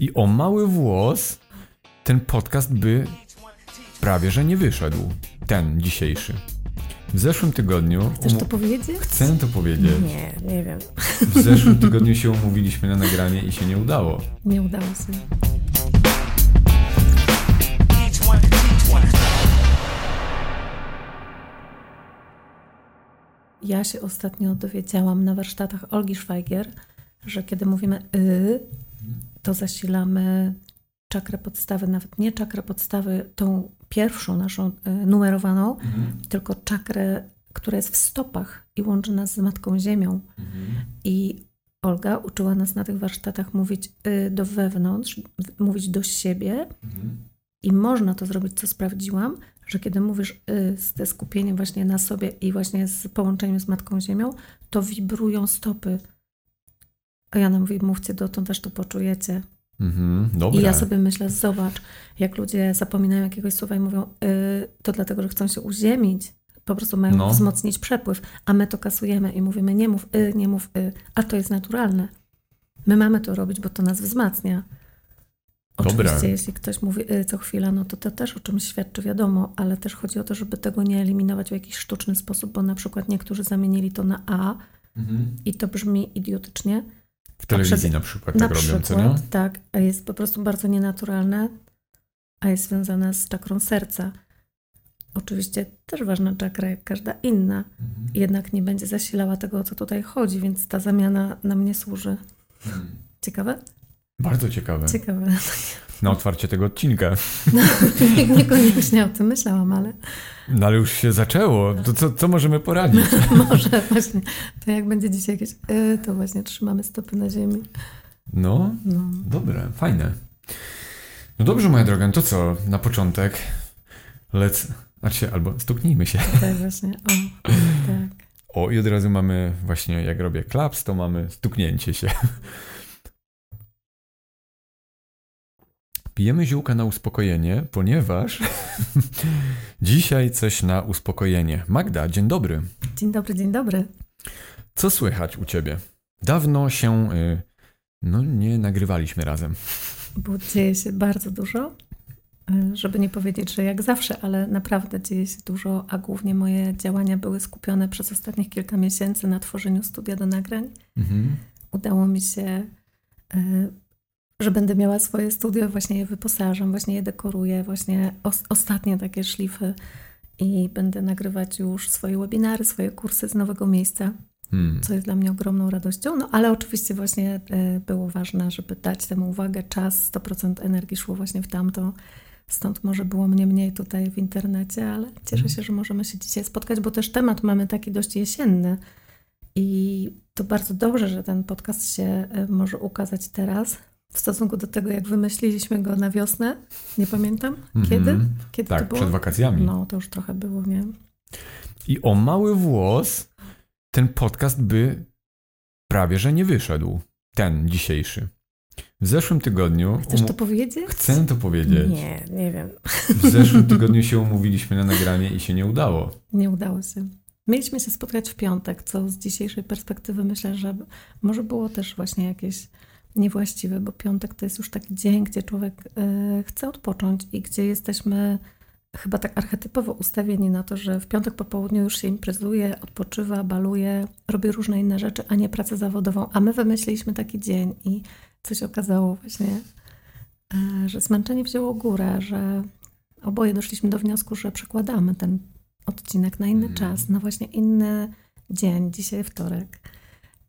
I o mały włos ten podcast by prawie że nie wyszedł. Ten dzisiejszy. W zeszłym tygodniu. Chcesz to powiedzieć? Chcę to powiedzieć. Nie, nie wiem. W zeszłym tygodniu się umówiliśmy na nagranie i się nie udało. Nie udało się. Ja się ostatnio dowiedziałam na warsztatach Olgi Szwajgier, że kiedy mówimy y, to zasilamy czakrę podstawy, nawet nie czakrę podstawy, tą pierwszą naszą y, numerowaną, mhm. tylko czakrę, która jest w stopach i łączy nas z Matką Ziemią. Mhm. I Olga uczyła nas na tych warsztatach mówić y, do wewnątrz, mówić do siebie. Mhm. I można to zrobić, co sprawdziłam, że kiedy mówisz y, ze skupieniem właśnie na sobie i właśnie z połączeniem z Matką Ziemią, to wibrują stopy. A ja nam mówię, mówcie dotąd, aż to poczujecie. Mhm, I ja sobie myślę, zobacz, jak ludzie zapominają jakiegoś słowa i mówią, y, to dlatego, że chcą się uziemić, po prostu mają no. wzmocnić przepływ, a my to kasujemy i mówimy, nie mów y, nie mów y, a to jest naturalne. My mamy to robić, bo to nas wzmacnia. Oczywiście, Dobra. jeśli ktoś mówi y, co chwila, no to to też o czymś świadczy, wiadomo, ale też chodzi o to, żeby tego nie eliminować w jakiś sztuczny sposób, bo na przykład niektórzy zamienili to na A mhm. i to brzmi idiotycznie. W telewizji na przykład tak na robią, przykład, co? Tak, a jest po prostu bardzo nienaturalne, a jest związane z czakrą serca. Oczywiście też ważna czakra, jak każda inna, mhm. jednak nie będzie zasilała tego, o co tutaj chodzi, więc ta zamiana nam nie służy. Mhm. Ciekawe? Bardzo ciekawe. Ciekawe. Na otwarcie tego odcinka. No, niekoniecznie o tym myślałam, ale... No ale już się zaczęło. To co, co możemy poradzić? Może właśnie. To jak będzie dzisiaj jakieś... Yy, to właśnie trzymamy stopy na ziemi. No, no. dobre, fajne. No dobrze, moja droga, no to co? Na początek lec... Znaczy, albo stuknijmy się. Tak, właśnie. O, tak. O, i od razu mamy właśnie, jak robię klaps, to mamy stuknięcie się. Pijemy ziółka na uspokojenie, ponieważ dzisiaj coś na uspokojenie. Magda, dzień dobry. Dzień dobry, dzień dobry. Co słychać u ciebie? Dawno się y, no, nie nagrywaliśmy razem. Bo dzieje się bardzo dużo. Y, żeby nie powiedzieć, że jak zawsze, ale naprawdę dzieje się dużo, a głównie moje działania były skupione przez ostatnich kilka miesięcy na tworzeniu studia do nagrań. Mhm. Udało mi się y, że będę miała swoje studio, właśnie je wyposażam, właśnie je dekoruję, właśnie os ostatnie takie szlify i będę nagrywać już swoje webinary, swoje kursy z nowego miejsca, hmm. co jest dla mnie ogromną radością. No ale oczywiście właśnie y, było ważne, żeby dać temu uwagę, czas, 100% energii szło właśnie w tamto. Stąd może było mnie mniej tutaj w internecie, ale cieszę hmm. się, że możemy się dzisiaj spotkać, bo też temat mamy taki dość jesienny. I to bardzo dobrze, że ten podcast się y, może ukazać teraz, w stosunku do tego, jak wymyśliliśmy go na wiosnę. Nie pamiętam kiedy. Mm -hmm. Kiedy tak, to było? przed wakacjami. No, to już trochę było, nie? I o mały włos ten podcast by prawie że nie wyszedł. Ten dzisiejszy. W zeszłym tygodniu. Chcesz to powiedzieć? Chcę to powiedzieć. Nie, nie wiem. W zeszłym tygodniu się umówiliśmy na nagranie i się nie udało. Nie udało się. Mieliśmy się spotkać w piątek, co z dzisiejszej perspektywy myślę, że może było też właśnie jakieś niewłaściwy, bo piątek to jest już taki dzień, gdzie człowiek e, chce odpocząć i gdzie jesteśmy chyba tak archetypowo ustawieni na to, że w piątek po południu już się imprezuje, odpoczywa, baluje, robi różne inne rzeczy, a nie pracę zawodową. A my wymyśliliśmy taki dzień i coś okazało właśnie, e, że zmęczenie wzięło górę, że oboje doszliśmy do wniosku, że przekładamy ten odcinek na inny mm. czas, na właśnie inny dzień, dzisiaj wtorek.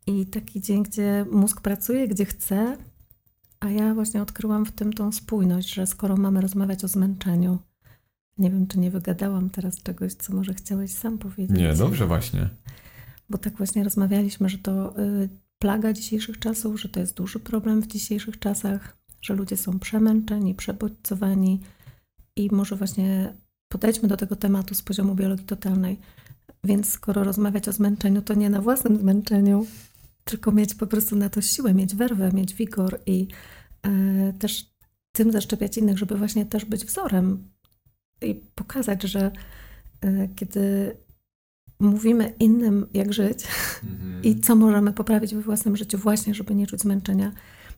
I taki dzień, gdzie mózg pracuje, gdzie chce, a ja właśnie odkryłam w tym tą spójność, że skoro mamy rozmawiać o zmęczeniu, nie wiem, czy nie wygadałam teraz czegoś, co może chciałeś sam powiedzieć. Nie, dobrze właśnie. Bo tak właśnie rozmawialiśmy, że to y, plaga dzisiejszych czasów, że to jest duży problem w dzisiejszych czasach, że ludzie są przemęczeni, przebodźcowani i może właśnie podejdźmy do tego tematu z poziomu biologii totalnej. Więc skoro rozmawiać o zmęczeniu, to nie na własnym zmęczeniu, tylko mieć po prostu na to siłę, mieć werwę, mieć wigor i e, też tym zaszczepiać innych, żeby właśnie też być wzorem i pokazać, że e, kiedy mówimy innym, jak żyć -hmm. i co możemy poprawić we własnym życiu, właśnie, żeby nie czuć zmęczenia,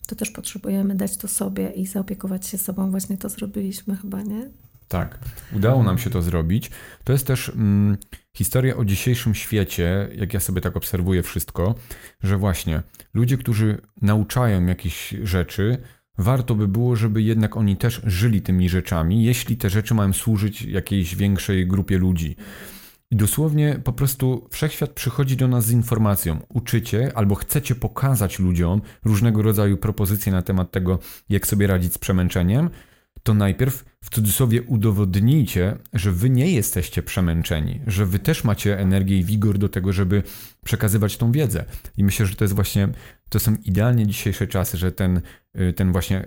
to też potrzebujemy dać to sobie i zaopiekować się sobą. Właśnie to zrobiliśmy chyba, nie? Tak, udało nam się to zrobić. To jest też mm, historia o dzisiejszym świecie, jak ja sobie tak obserwuję wszystko, że właśnie ludzie, którzy nauczają jakieś rzeczy, warto by było, żeby jednak oni też żyli tymi rzeczami, jeśli te rzeczy mają służyć jakiejś większej grupie ludzi. I dosłownie po prostu wszechświat przychodzi do nas z informacją. Uczycie albo chcecie pokazać ludziom różnego rodzaju propozycje na temat tego, jak sobie radzić z przemęczeniem, to najpierw w cudzysłowie udowodnijcie, że wy nie jesteście przemęczeni, że wy też macie energię i wigor do tego, żeby przekazywać tą wiedzę. I myślę, że to jest właśnie, to są idealnie dzisiejsze czasy, że ten, y, ten właśnie y,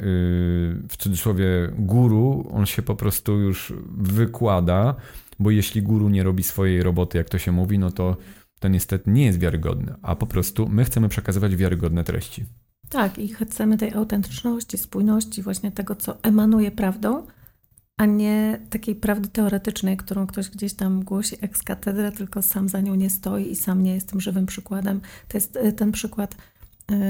w cudzysłowie guru, on się po prostu już wykłada, bo jeśli guru nie robi swojej roboty, jak to się mówi, no to to niestety nie jest wiarygodne, a po prostu my chcemy przekazywać wiarygodne treści. Tak, i chcemy tej autentyczności, spójności, właśnie tego, co emanuje prawdą, a nie takiej prawdy teoretycznej, którą ktoś gdzieś tam głosi ex tylko sam za nią nie stoi i sam nie jest tym żywym przykładem. To jest y, ten przykład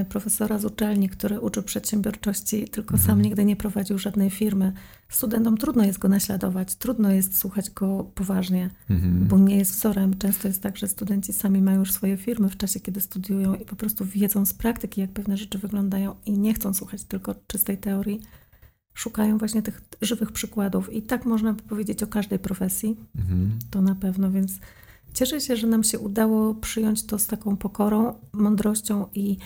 profesora z uczelni, który uczył przedsiębiorczości, tylko mhm. sam nigdy nie prowadził żadnej firmy. Studentom trudno jest go naśladować, trudno jest słuchać go poważnie, mhm. bo nie jest wzorem. Często jest tak, że studenci sami mają już swoje firmy w czasie, kiedy studiują i po prostu wiedzą z praktyki, jak pewne rzeczy wyglądają i nie chcą słuchać tylko czystej teorii szukają właśnie tych żywych przykładów. I tak można by powiedzieć o każdej profesji. Mhm. To na pewno, więc cieszę się, że nam się udało przyjąć to z taką pokorą, mądrością i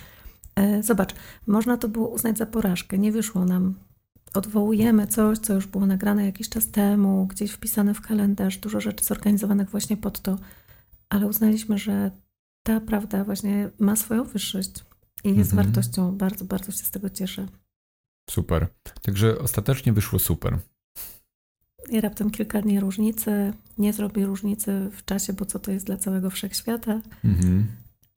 zobacz, można to było uznać za porażkę. Nie wyszło nam. Odwołujemy coś, co już było nagrane jakiś czas temu, gdzieś wpisane w kalendarz, dużo rzeczy zorganizowanych właśnie pod to, ale uznaliśmy, że ta prawda właśnie ma swoją wyższość i jest mhm. wartością. Bardzo, bardzo się z tego cieszę. Super. Także ostatecznie wyszło super. I raptem kilka dni różnicy. Nie zrobi różnicy w czasie, bo co to jest dla całego wszechświata, mhm.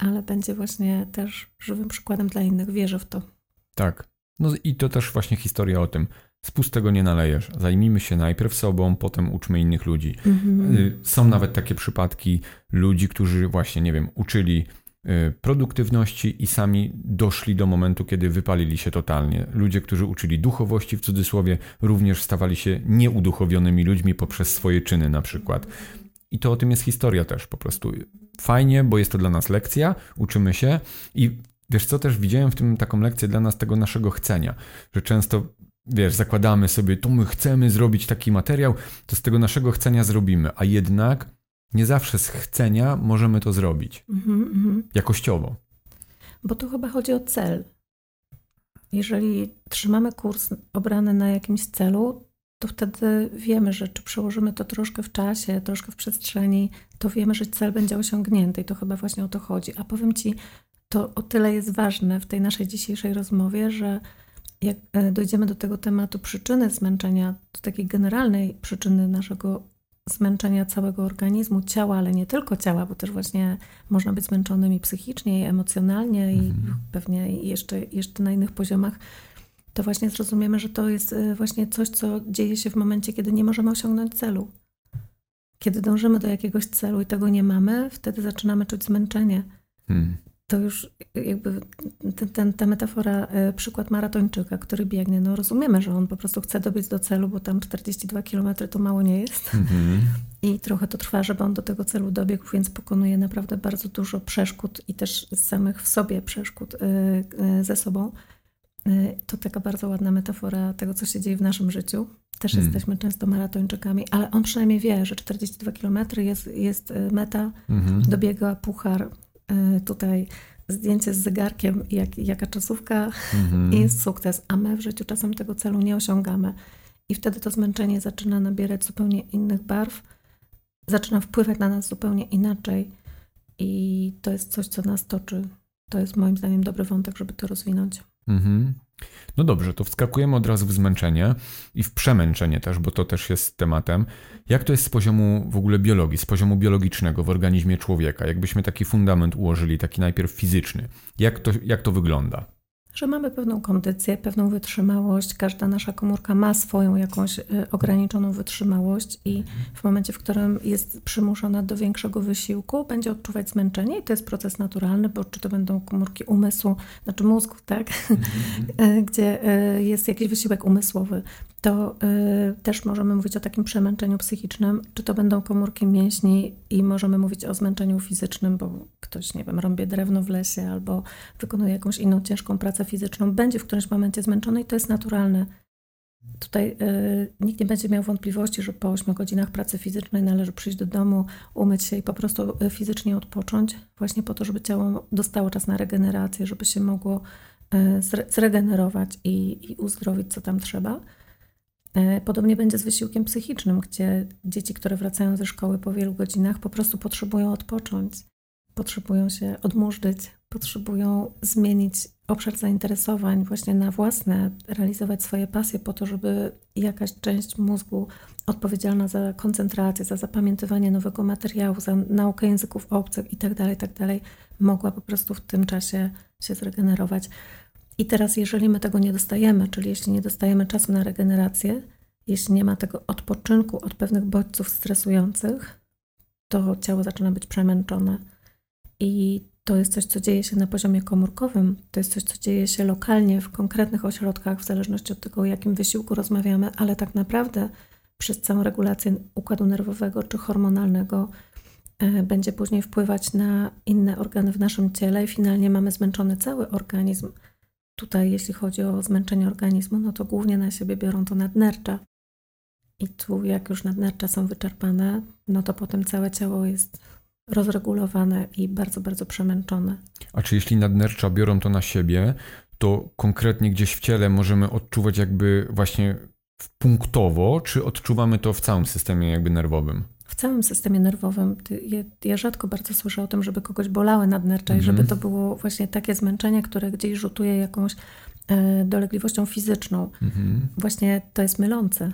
Ale będzie właśnie też żywym przykładem dla innych. Wierzę w to. Tak. No i to też właśnie historia o tym. Z pustego nie nalejesz. Zajmijmy się najpierw sobą, potem uczmy innych ludzi. Mhm. Y, są nawet takie przypadki ludzi, którzy właśnie, nie wiem, uczyli Y, produktywności i sami doszli do momentu, kiedy wypalili się totalnie. Ludzie, którzy uczyli duchowości w cudzysłowie, również stawali się nieuduchowionymi ludźmi poprzez swoje czyny na przykład. I to o tym jest historia też po prostu. Fajnie, bo jest to dla nas lekcja, uczymy się i wiesz co, też widziałem w tym taką lekcję dla nas tego naszego chcenia, że często wiesz, zakładamy sobie, tu my chcemy zrobić taki materiał, to z tego naszego chcenia zrobimy, a jednak nie zawsze z chcenia możemy to zrobić. Mm -hmm. Jakościowo. Bo tu chyba chodzi o cel. Jeżeli trzymamy kurs obrany na jakimś celu, to wtedy wiemy, że czy przełożymy to troszkę w czasie, troszkę w przestrzeni, to wiemy, że cel będzie osiągnięty i to chyba właśnie o to chodzi. A powiem Ci, to o tyle jest ważne w tej naszej dzisiejszej rozmowie, że jak e, dojdziemy do tego tematu przyczyny zmęczenia, do takiej generalnej przyczyny naszego zmęczenia całego organizmu, ciała, ale nie tylko ciała, bo też właśnie można być zmęczonym i psychicznie, i emocjonalnie, i mhm. pewnie jeszcze, jeszcze na innych poziomach, to właśnie zrozumiemy, że to jest y, właśnie coś, co dzieje się w momencie, kiedy nie możemy osiągnąć celu. Kiedy dążymy do jakiegoś celu i tego nie mamy, wtedy zaczynamy czuć zmęczenie. Hmm to już jakby ten, ten, ta metafora, e, przykład maratończyka, który biegnie, no rozumiemy, że on po prostu chce dobiec do celu, bo tam 42 km to mało nie jest. Mm-hmm. I trochę to trwa, żeby on do tego celu dobiegł, więc pokonuje naprawdę bardzo dużo przeszkód i też samych w sobie przeszkód ze sobą. To taka bardzo ładna metafora tego, co się dzieje w naszym życiu. Też mm. jesteśmy często maratończykami, ale on przynajmniej wie, że 42 km jest, jest meta, mm-hmm. dobiega puchar, E, tutaj zdjęcie z zegarkiem, jak, jaka czasówka mhm. i jest sukces, a my w życiu czasem tego celu nie osiągamy. I wtedy to zmęczenie zaczyna nabierać zupełnie innych barw, zaczyna wpływać na nas zupełnie inaczej i to jest coś, co nas toczy. To jest moim zdaniem dobry wątek, żeby to rozwinąć. Mhm. No dobrze, to wskakujemy od razu w zmęczenie i w przemęczenie też, bo to też jest tematem. Jak to jest z poziomu w ogóle biologii, z poziomu biologicznego w organizmie człowieka? Jakbyśmy taki fundament ułożyli, taki najpierw fizyczny. Jak to, jak to wygląda? Że mamy pewną kondycję, pewną wytrzymałość. Każda nasza komórka ma swoją jakąś y, ograniczoną wytrzymałość i w momencie, w którym jest przymuszona do większego wysiłku, będzie odczuwać zmęczenie i to jest proces naturalny, bo czy to będą komórki umysłu, znaczy mózgu, tak, mhm. gdzie y, jest jakiś wysiłek umysłowy, to y, też możemy mówić o takim przemęczeniu psychicznym, czy to będą komórki mięśni i możemy mówić o zmęczeniu fizycznym, bo ktoś, nie wiem, rąbie drewno w lesie albo wykonuje jakąś inną ciężką pracę fizyczną, będzie w którymś momencie zmęczony i to jest naturalne. Tutaj y, nikt nie będzie miał wątpliwości, że po 8 godzinach pracy fizycznej należy przyjść do domu, umyć się i po prostu y, fizycznie odpocząć, właśnie po to, żeby ciało dostało czas na regenerację, żeby się mogło y, zregenerować i, i uzdrowić, co tam trzeba. E, podobnie będzie z wysiłkiem psychicznym, gdzie dzieci, które wracają ze szkoły po wielu godzinach, po prostu potrzebują odpocząć, potrzebują się odmurzyć, potrzebują zmienić obszar zainteresowań właśnie na własne, realizować swoje pasje po to, żeby jakaś część mózgu odpowiedzialna za koncentrację, za zapamiętywanie nowego materiału, za naukę języków obcych itd., tak itd., tak mogła po prostu w tym czasie się zregenerować. I teraz, jeżeli my tego nie dostajemy, czyli jeśli nie dostajemy czasu na regenerację, jeśli nie ma tego odpoczynku od pewnych bodźców stresujących, to ciało zaczyna być przemęczone. I to jest coś, co dzieje się na poziomie komórkowym, to jest coś, co dzieje się lokalnie w konkretnych ośrodkach, w zależności od tego, o jakim wysiłku rozmawiamy, ale tak naprawdę przez całą regulację układu nerwowego czy hormonalnego e, będzie później wpływać na inne organy w naszym ciele i finalnie mamy zmęczony cały organizm Tutaj, jeśli chodzi o zmęczenie organizmu, no to głównie na siebie biorą to nadnercza. I tu, jak już nadnercza są wyczerpane, no to potem całe ciało jest rozregulowane i bardzo, bardzo przemęczone. A czy jeśli nadnercza biorą to na siebie, to konkretnie gdzieś w ciele możemy odczuwać jakby właśnie punktowo, czy odczuwamy to w całym systemie jakby nerwowym? w całym systemie nerwowym. Ja, ja, rzadko bardzo słyszę o tym, żeby kogoś bolały nadnercza i żeby mhm. to było właśnie takie zmęczenie, które gdzieś rzutuje jakąś e, dolegliwością fizyczną. Mhm. Właśnie to jest mylące.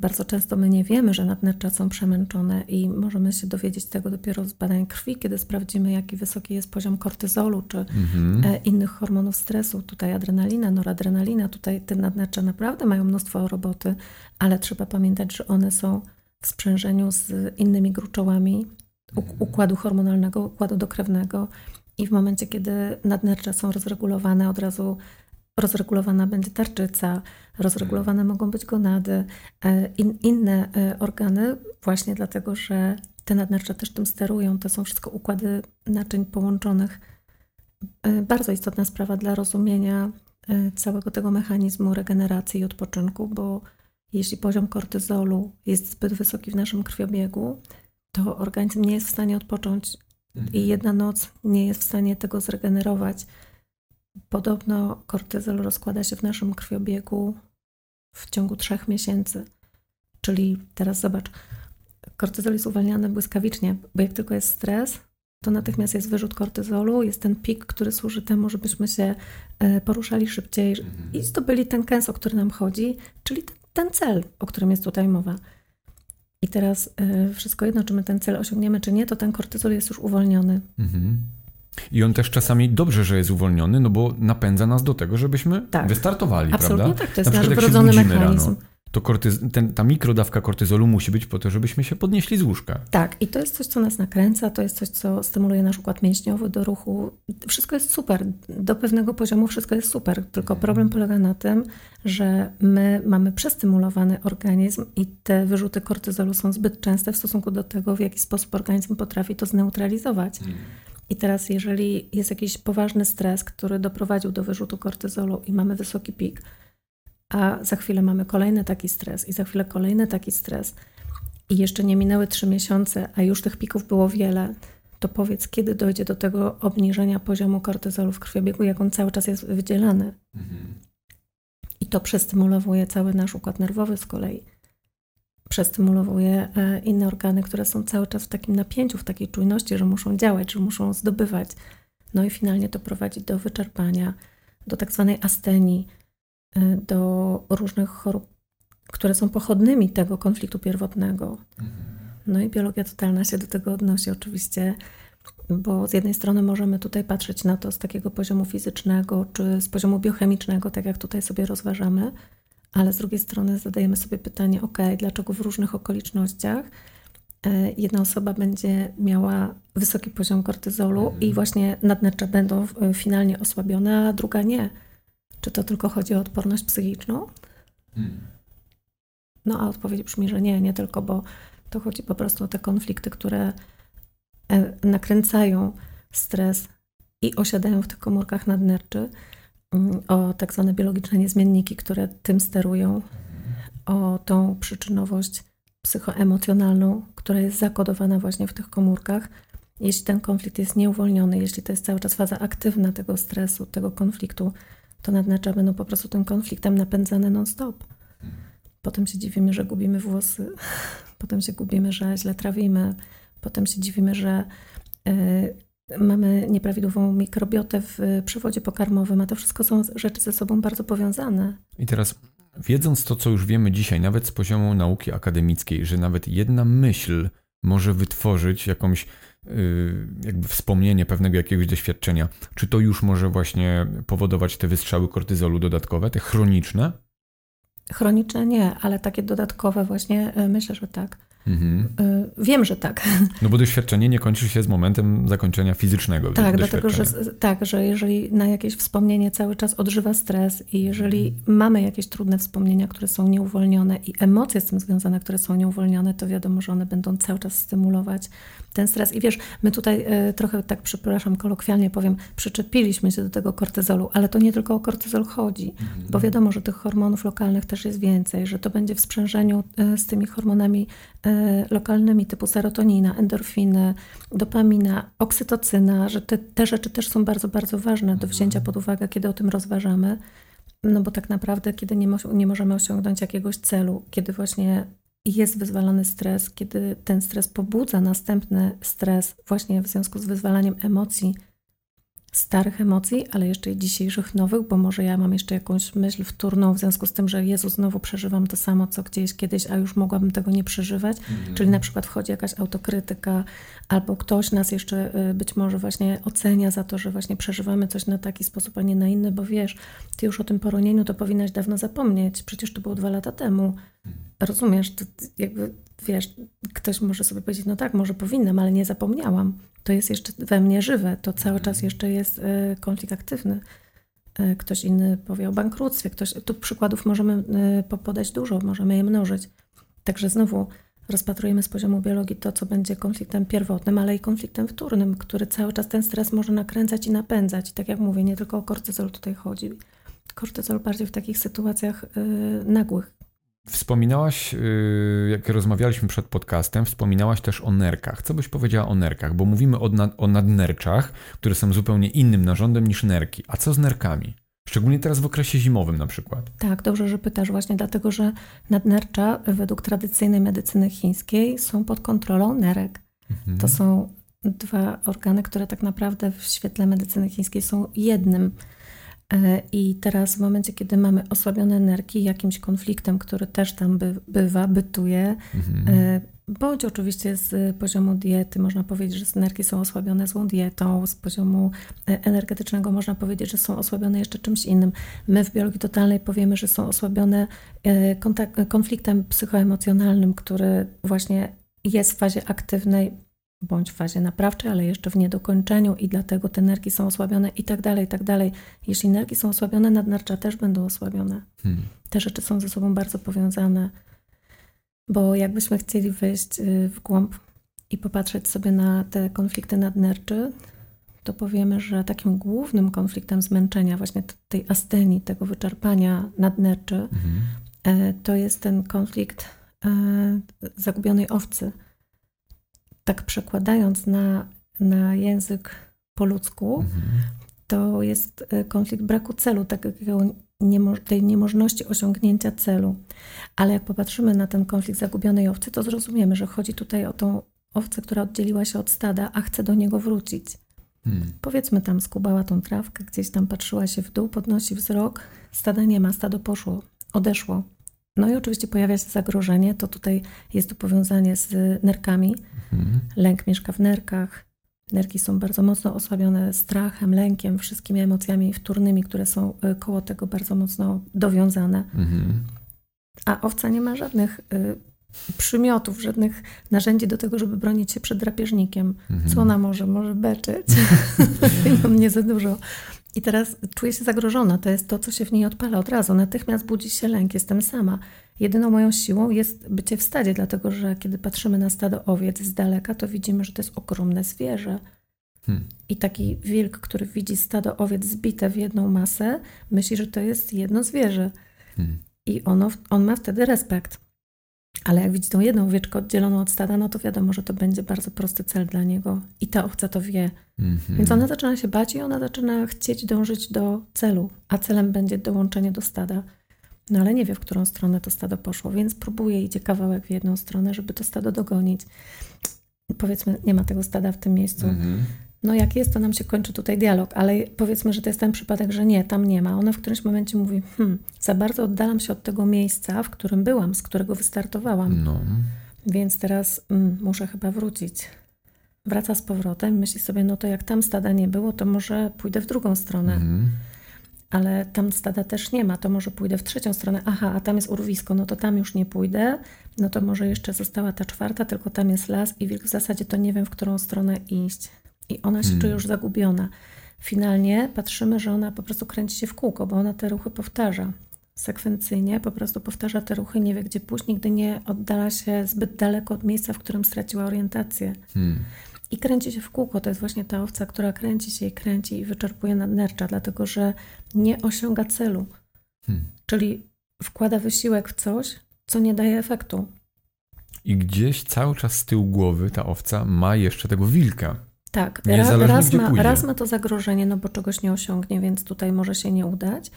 Bardzo często my nie wiemy, że nadnercza są przemęczone i możemy się dowiedzieć tego dopiero z badań krwi, kiedy sprawdzimy, jaki wysoki jest poziom kortyzolu czy mhm. e, innych hormonów stresu. Tutaj adrenalina, noradrenalina, tutaj te nadnercza naprawdę mają mnóstwo roboty, ale trzeba pamiętać, że one są w sprzężeniu z innymi gruczołami układu hormonalnego, układu dokrewnego i w momencie, kiedy nadnercza są rozregulowane, od razu rozregulowana będzie tarczyca, rozregulowane mogą być gonady, e, in, inne e, organy, właśnie dlatego, że te nadnercza też tym sterują. To są wszystko układy naczyń połączonych. E, bardzo istotna sprawa dla rozumienia całego tego mechanizmu regeneracji i odpoczynku, bo jeśli poziom kortyzolu jest zbyt wysoki w naszym krwiobiegu, to organizm nie jest w stanie odpocząć mhm. i jedna noc nie jest w stanie tego zregenerować. Podobno kortyzol rozkłada się w naszym krwiobiegu w ciągu trzech miesięcy. Czyli teraz zobacz, kortyzol jest uwalniany błyskawicznie, bo jak tylko jest stres, to natychmiast jest wyrzut kortyzolu, jest ten pik, który służy temu, żebyśmy się e, poruszali szybciej mhm. i zdobyli ten kęs, o który nam chodzi, czyli ten cel, o którym jest tutaj mowa. I teraz y, wszystko jedno, czy my ten cel osiągniemy, czy nie, to ten kortyzol jest już uwolniony. Mhm. I on też czasami dobrze, że jest uwolniony, no bo napędza nas do tego, żebyśmy tak. wystartowali, Absolutnie prawda? tak, to jest nasz wrodzony mechanizm. Rano, to kortyz, ten, ta mikrodawka kortyzolu musi być po to, żebyśmy się podnieśli z łóżka. Tak, i to jest coś, co nas nakręca, to jest coś, co stymuluje nasz układ mięśniowy do ruchu. Wszystko jest super, do pewnego poziomu wszystko jest super, tylko problem polega na tym, że my mamy przestymulowany organizm i te wyrzuty kortyzolu są zbyt częste w stosunku do tego, w jaki sposób organizm potrafi to zneutralizować. Mhm. I teraz, jeżeli jest jakiś poważny stres, który doprowadził do wyrzutu kortyzolu i mamy wysoki pik, a za chwilę mamy kolejny taki stres i za chwilę kolejny taki stres i jeszcze nie minęły trzy miesiące, a już tych pików było wiele, to powiedz, kiedy dojdzie do tego obniżenia poziomu kortyzolu w krwiobiegu, jak on cały czas jest wydzielany. Mhm. I to przestymulowuje cały nasz układ nerwowy z kolei. Przestymulowuje e, inne organy, które są cały czas w takim napięciu, w takiej czujności, że muszą działać, że muszą zdobywać. No i finalnie to prowadzi do wyczerpania, do tak zwanej astenii, Y, do różnych chorób, które są pochodnymi tego konfliktu pierwotnego. No i biologia totalna się do tego odnosi. Oczywiście bo z jednej strony możemy tutaj patrzeć na to z takiego poziomu fizycznego czy z poziomu biochemicznego, tak jak tutaj sobie rozważamy, ale z drugiej strony zadajemy sobie pytanie, ok, dlaczego w różnych okolicznościach e, jedna osoba będzie miała wysoki poziom kortyzolu i mhm. właśnie nadnercza będą e, finalnie osłabione, a druga nie. Czy to tylko chodzi o odporność psychiczną? Hmm. No a odpowiedź brzmi, że nie, nie tylko, bo to chodzi po prostu o te konflikty, które e, nakręcają stres i osiadają w tych komórkach nadnerczy, o tak zwane biologiczne niezmienniki, które tym sterują, o tą przyczynowość psychoemocjonalną, która jest zakodowana właśnie w tych komórkach. Jeśli ten konflikt jest nieuwolniony, jeśli to jest cały czas faza aktywna tego stresu, tego konfliktu, to nadnercza będą po prostu tym konfliktem napędzane non-stop. Potem się dziwimy, że gubimy włosy, potem się gubimy, że źle trawimy, potem się dziwimy, że y, mamy nieprawidłową mikrobiotę w przewodzie pokarmowym, a to wszystko są rzeczy ze sobą bardzo powiązane. I teraz wiedząc to, co już wiemy dzisiaj, nawet z poziomu nauki akademickiej, że nawet jedna myśl może wytworzyć jakąś y, jakby wspomnienie pewnego jakiegoś doświadczenia, czy to już może właśnie powodować te wystrzały kortyzolu dodatkowe, te chroniczne? Chroniczne nie, ale takie dodatkowe właśnie e, myślę, że tak. Mhm. E, wiem, że tak. No bo doświadczenie nie kończy się z momentem zakończenia fizycznego. Tak, dlatego że tak, że jeżeli na jakieś wspomnienie cały czas odżywa stres i jeżeli mhm. mamy jakieś trudne wspomnienia, które są nieuwolnione i emocje z tym związane, które są nieuwolnione, to wiadomo, że one będą cały czas stymulować ten stres. I wiesz, my tutaj e, trochę tak, przepraszam, kolokwialnie powiem, przyczepiliśmy się do tego kortyzolu, ale to nie tylko o kortyzol chodzi, mhm. bo wiadomo, że tych hormonów lokalnych też jest więcej, że to będzie w sprzężeniu e, z tymi hormonami lokalnymi typu serotonina, endorfiny, dopamina, oksytocyna, że te, te rzeczy też są bardzo, bardzo ważne do wzięcia mhm. pod uwagę, kiedy o tym rozważamy. No bo tak naprawdę, kiedy nie, mo nie możemy osiągnąć jakiegoś celu, kiedy właśnie jest wyzwalany stres, kiedy ten stres pobudza następny stres, właśnie w związku z wyzwalaniem emocji, starych emocji, ale jeszcze i dzisiejszych nowych, bo może ja mam jeszcze jakąś myśl wtórną w związku z tym, że Jezu, znowu przeżywam to samo, co gdzieś kiedyś, a już mogłabym tego nie przeżywać. Mhm. Czyli na przykład wchodzi jakaś autokrytyka, albo ktoś nas jeszcze y, być może właśnie ocenia za to, że właśnie przeżywamy coś na taki sposób, a nie na inny, bo wiesz, ty już o tym poronieniu to powinnaś dawno zapomnieć. Przecież to było dwa lata temu. Rozumiesz, to jakby wiesz, ktoś może sobie powiedzieć, no tak, może powinnam, ale nie zapomniałam. To jest jeszcze we mnie żywe, to cały czas jeszcze jest y, konflikt aktywny. Y, ktoś inny powie o bankructwie, ktoś, tu przykładów możemy podać dużo, możemy je mnożyć. Także znowu rozpatrujemy z poziomu biologii to, co będzie konfliktem pierwotnym, ale i konfliktem wtórnym, który cały czas ten stres może nakręcać i napędzać. I tak jak mówię, nie tylko o kortyzol tutaj chodzi. Kortyzol bardziej w takich sytuacjach nagłych. Wspominałaś, yy, jak rozmawialiśmy przed podcastem, wspominałaś też o nerkach. Co byś powiedziała o nerkach? Bo mówimy o, nad, o nadnerczach, które są zupełnie innym narządem niż nerki. A co z nerkami? Szczególnie teraz w okresie zimowym na przykład. Tak, dobrze, że pytasz właśnie dlatego, że nadnercza według tradycyjnej medycyny chińskiej są pod kontrolą nerek. Mhm. To są dwa organy, które tak naprawdę w świetle medycyny chińskiej są jednym. E, I teraz w momencie, kiedy mamy osłabione nerki jakimś konfliktem, który też tam by, bywa, bytuje, mhm. E, bądź oczywiście z poziomu diety, można powiedzieć, że nerki są osłabione złą dietą, z poziomu e, energetycznego można powiedzieć, że są osłabione jeszcze czymś innym. My w biologii totalnej powiemy, że są osłabione konfliktem psychoemocjonalnym, który właśnie jest w fazie aktywnej, bądź w fazie naprawczej, ale jeszcze w niedokończeniu i dlatego te nerki są osłabione i tak dalej, i tak dalej. Jeśli nerki są osłabione, nadnercza też będą osłabione. Hmm. Te rzeczy są ze sobą bardzo powiązane, bo jakbyśmy chcieli wejść y, w głąb i popatrzeć sobie na te konflikty nadnerczy, to powiemy, że takim głównym konfliktem zmęczenia, właśnie tej astenii, tego wyczerpania nadnerczy, hmm. to jest ten konflikt e, zagubionej owcy tak przekładając na, na język po ludzku, mhm. to jest e, konflikt braku celu, takiego niemo, tej niemożności osiągnięcia celu. Ale jak popatrzymy na ten konflikt zagubionej owcy, to zrozumiemy, że chodzi tutaj o tą owcę, która oddzieliła się od stada, a chce do niego wrócić. Hmm. Powiedzmy tam skubała tą trawkę, gdzieś tam patrzyła się w dół, podnosi wzrok, stada nie ma, stado poszło, odeszło. No i oczywiście pojawia się zagrożenie, to tutaj jest to powiązanie z nerkami. Mhm. Lęk mieszka w nerkach, Nerki są bardzo mocno osłabione strachem, lękiem, wszystkimi emocjami wtórnymi, które są y, koło tego bardzo mocno dowiązane. Mhm. A owca nie ma żadnych y, przymiotów, żadnych narzędzi do tego, żeby bronić się przed drapieżnikiem. Mhm. Co ona może? Może beczeć. Mam nie za dużo. I teraz czuję się zagrożona. To jest to, co się w niej odpala od razu. Natychmiast budzi się lęk. Jestem sama. Jedyną moją siłą jest bycie w stadzie, dlatego że kiedy patrzymy na stado owiec z daleka, to widzimy, że to jest ogromne zwierzę. Hmm. I taki wilk, który widzi stado owiec zbite w jedną masę, myśli, że to jest jedno zwierzę. Hmm. I ono, on ma wtedy respekt. Ale jak widzi tą jedną owieczkę oddzieloną od stada, no to wiadomo, że to będzie bardzo prosty cel dla niego. I ta owca to wie. Mm -hmm. Więc ona zaczyna się bać i ona zaczyna chcieć dążyć do celu, a celem będzie dołączenie do stada. No ale nie wie, w którą stronę to stado poszło, więc próbuje, idzie kawałek w jedną stronę, żeby to stado dogonić. Powiedzmy, nie ma tego stada w tym miejscu. -hmm no jak jest, to nam się kończy tutaj dialog, ale powiedzmy, że to jest ten przypadek, że nie, tam nie ma. Ona w którymś momencie mówi, hmm, za bardzo oddalam się od tego miejsca, w którym byłam, z którego wystartowałam. No. Więc teraz mm, muszę chyba wrócić. Wraca z powrotem, myśli sobie, no to jak tam stada nie było, to może pójdę w drugą stronę. Mhm. Ale tam stada też nie ma, to może pójdę w trzecią stronę. Aha, a tam jest urwisko, no to tam już nie pójdę. No to może jeszcze została ta czwarta, tylko tam jest las i wilk w zasadzie to nie wiem, w którą stronę iść i ona się hmm. czuje już zagubiona. Finalnie patrzymy, że ona po prostu kręci się w kółko, bo ona te ruchy powtarza sekwencyjnie, po prostu powtarza te ruchy, nie wie gdzie pójść, nigdy nie oddala się zbyt daleko od miejsca, w którym straciła orientację. Hmm. I kręci się w kółko. To jest właśnie ta owca, która kręci się i kręci i wyczerpuje nadnercza, dlatego że nie osiąga celu. Hmm. Czyli wkłada wysiłek w coś, co nie daje efektu. I gdzieś cały czas z tyłu głowy ta owca ma jeszcze tego wilka. Tak, raz, raz, ma, raz ma to zagrożenie, no bo czegoś nie osiągnie, więc tutaj może się nie udać,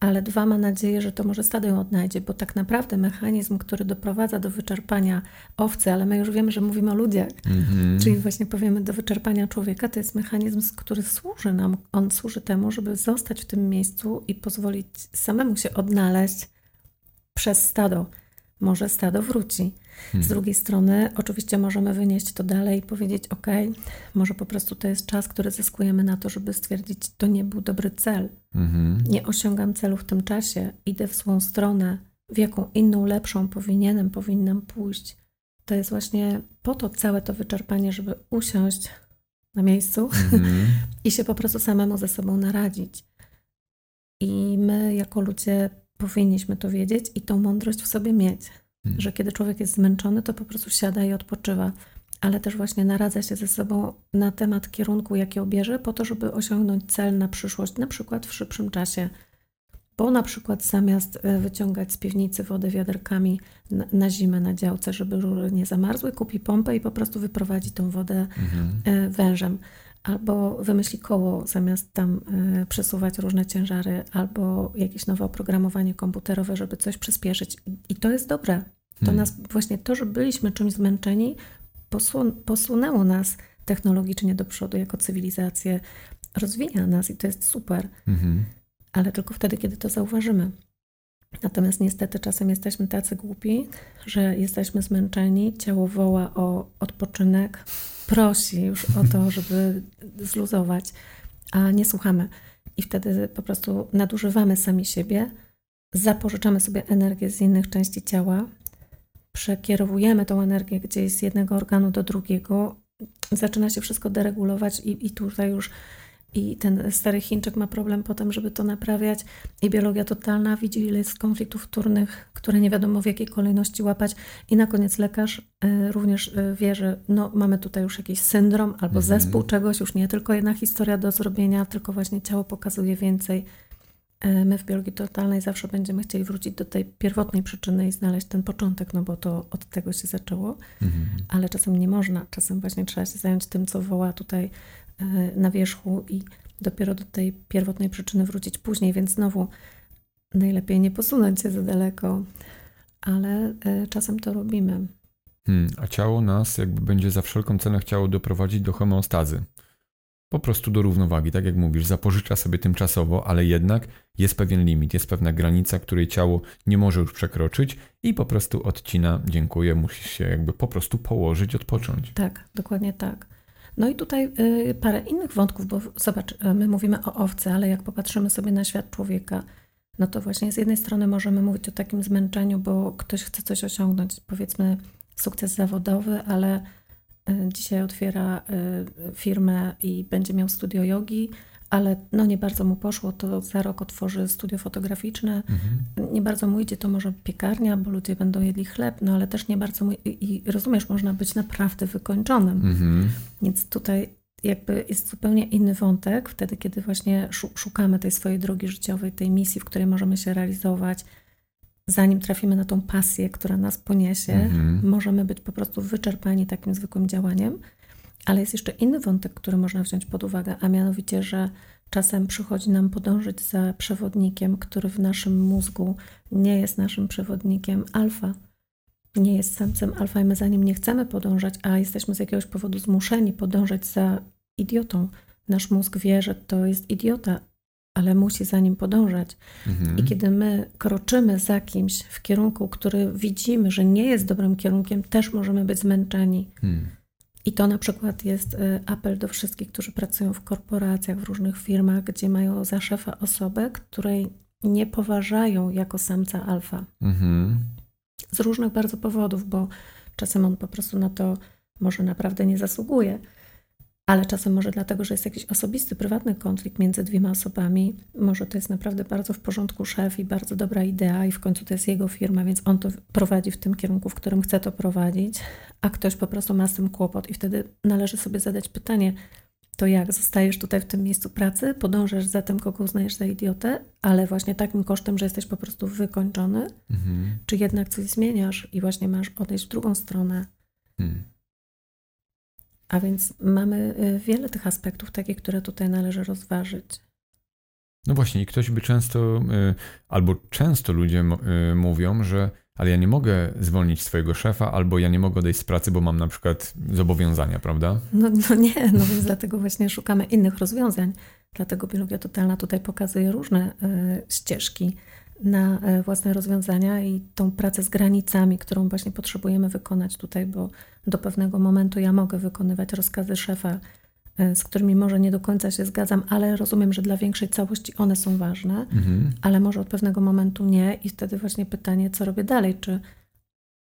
ale dwa ma nadzieję, że to może stado ją odnajdzie, bo tak naprawdę mechanizm, który doprowadza do wyczerpania owcy, ale my już wiemy, że mówimy o ludziach, mm-hmm. czyli właśnie powiemy do wyczerpania człowieka, to jest mechanizm, który służy nam, on służy temu, żeby zostać w tym miejscu i pozwolić samemu się odnaleźć przez stado może stado wróci. Hmm. Z drugiej strony, oczywiście możemy wynieść to dalej i powiedzieć: OK, może po prostu to jest czas, który zyskujemy na to, żeby stwierdzić, to nie był dobry cel. Hmm. Nie osiągam celu w tym czasie, idę w złą stronę, w jaką inną, lepszą powinienem, powinnam pójść. To jest właśnie po to całe to wyczerpanie, żeby usiąść na miejscu hmm. i się po prostu samemu ze sobą naradzić. I my, jako ludzie, powinniśmy to wiedzieć i tą mądrość w sobie mieć, hmm. że kiedy człowiek jest zmęczony, to po prostu siada i odpoczywa, ale też właśnie naradza się ze sobą na temat kierunku, jaki obierze, po to, żeby osiągnąć cel na przyszłość, na przykład w szybszym czasie. Bo na przykład zamiast e, wyciągać z piwnicy wodę wiaderkami na, na zimę na działce, żeby rury nie zamarzły, kupi pompę i po prostu wyprowadzi tą wodę mhm. E, wężem albo wymyśli koło zamiast tam y, przesuwać różne ciężary, albo jakieś nowe oprogramowanie komputerowe, żeby coś przyspieszyć. I to jest dobre. To hmm. nas właśnie to, że byliśmy czymś zmęczeni, posun posunęło nas technologicznie do przodu jako cywilizację, rozwija nas i to jest super. Hmm. Ale tylko wtedy, kiedy to zauważymy. Natomiast niestety czasem jesteśmy tacy głupi, że jesteśmy zmęczeni, ciało woła o odpoczynek, prosi już o to, żeby zluzować, a nie słuchamy. I wtedy po prostu nadużywamy sami siebie, zapożyczamy sobie energię z innych części ciała, przekierowujemy tą energię gdzieś z jednego organu do drugiego, zaczyna się wszystko deregulować i, i tutaj już i ten stary Chińczyk ma problem potem, żeby to naprawiać. I biologia totalna widzi, ile jest konfliktów wtórnych, które nie wiadomo w jakiej kolejności łapać. I na koniec lekarz y, również y, wie, że no, mamy tutaj już jakiś syndrom albo mhm. zespół czegoś, już nie tylko jedna historia do zrobienia, tylko właśnie ciało pokazuje więcej. Y, my w biologii totalnej zawsze będziemy chcieli wrócić do tej pierwotnej przyczyny i znaleźć ten początek, no bo to od tego się zaczęło, mhm. ale czasem nie można. Czasem właśnie trzeba się zająć tym, co woła tutaj na wierzchu i dopiero do tej pierwotnej przyczyny wrócić później, więc znowu najlepiej nie posunąć się za daleko, ale e, czasem to robimy. Hmm, a ciało nas jakby będzie za wszelką cenę chciało doprowadzić do homeostazy. Po prostu do równowagi, tak jak mówisz, zapożycza sobie tymczasowo, ale jednak jest pewien limit, jest pewna granica, której ciało nie może już przekroczyć i po prostu odcina, dziękuję, musisz się jakby po prostu położyć, odpocząć. Tak, dokładnie tak. No i tutaj y, parę innych wątków, bo zobacz, y, my mówimy o owcy, ale jak popatrzymy sobie na świat człowieka, no to właśnie z jednej strony możemy mówić o takim zmęczeniu, bo ktoś chce coś osiągnąć, powiedzmy sukces zawodowy, ale y, dzisiaj otwiera firmę i będzie miał studio jogi, ale no nie bardzo mu poszło, to za rok otworzy studio fotograficzne. Mhm. Nie bardzo mu idzie, to może piekarnia, bo ludzie będą jedli chleb, no ale też nie bardzo mu... I, i rozumiesz, można być naprawdę wykończonym. Mhm. Więc tutaj jakby jest zupełnie inny wątek, wtedy kiedy właśnie szukamy tej swojej drogi życiowej, tej misji, w której możemy się realizować, zanim trafimy na tą pasję, która nas poniesie, mhm. możemy być po prostu wyczerpani takim zwykłym działaniem. Ale jest jeszcze inny wątek, który można wziąć pod uwagę, a mianowicie, że czasem przychodzi nam podążyć za przewodnikiem, który w naszym mózgu nie jest naszym przewodnikiem alfa, nie jest samcem alfa i my za nim nie chcemy podążać, a jesteśmy z jakiegoś powodu zmuszeni podążać za idiotą. Nasz mózg wie, że to jest idiota, ale musi za nim podążać. Mhm. I kiedy my kroczymy za kimś w kierunku, który widzimy, że nie jest dobrym kierunkiem, też możemy być zmęczeni. Hmm. I to na przykład jest y, apel do wszystkich, którzy pracują w korporacjach, w różnych firmach, gdzie mają za szefa osobę, której nie poważają jako samca alfa. Mhm. Z różnych bardzo powodów, bo czasem on po prostu na to może naprawdę nie zasługuje ale czasem może dlatego, że jest jakiś osobisty, prywatny konflikt między dwiema osobami. Może to jest naprawdę bardzo w porządku szef i bardzo dobra idea, i w końcu to jest jego firma, więc on to prowadzi w tym kierunku, w którym chce to prowadzić, a ktoś po prostu ma z tym kłopot, i wtedy należy sobie zadać pytanie. To jak zostajesz tutaj w tym miejscu pracy, podążasz za tym, kogo uznajesz za idiotę, ale właśnie takim kosztem, że jesteś po prostu wykończony, mhm. czy jednak coś zmieniasz i właśnie masz odejść w drugą stronę. Hmm. A więc mamy y, wiele tych aspektów takich, które tutaj należy rozważyć. No właśnie, i ktoś by często, y, albo często ludzie y, mówią, że ale ja nie mogę zwolnić swojego szefa, albo ja nie mogę odejść z pracy, bo mam na przykład zobowiązania, prawda? No, no nie, no więc dlatego właśnie szukamy innych rozwiązań. Dlatego biologia totalna tutaj pokazuje różne ścieżki na e, własne rozwiązania i tą pracę z granicami, którą właśnie potrzebujemy wykonać tutaj, bo do pewnego momentu ja mogę wykonywać rozkazy szefa, e, z którymi może nie do końca się zgadzam, ale rozumiem, że dla większej całości one są ważne, mhm. ale może od pewnego momentu nie i wtedy właśnie pytanie, co robię dalej, czy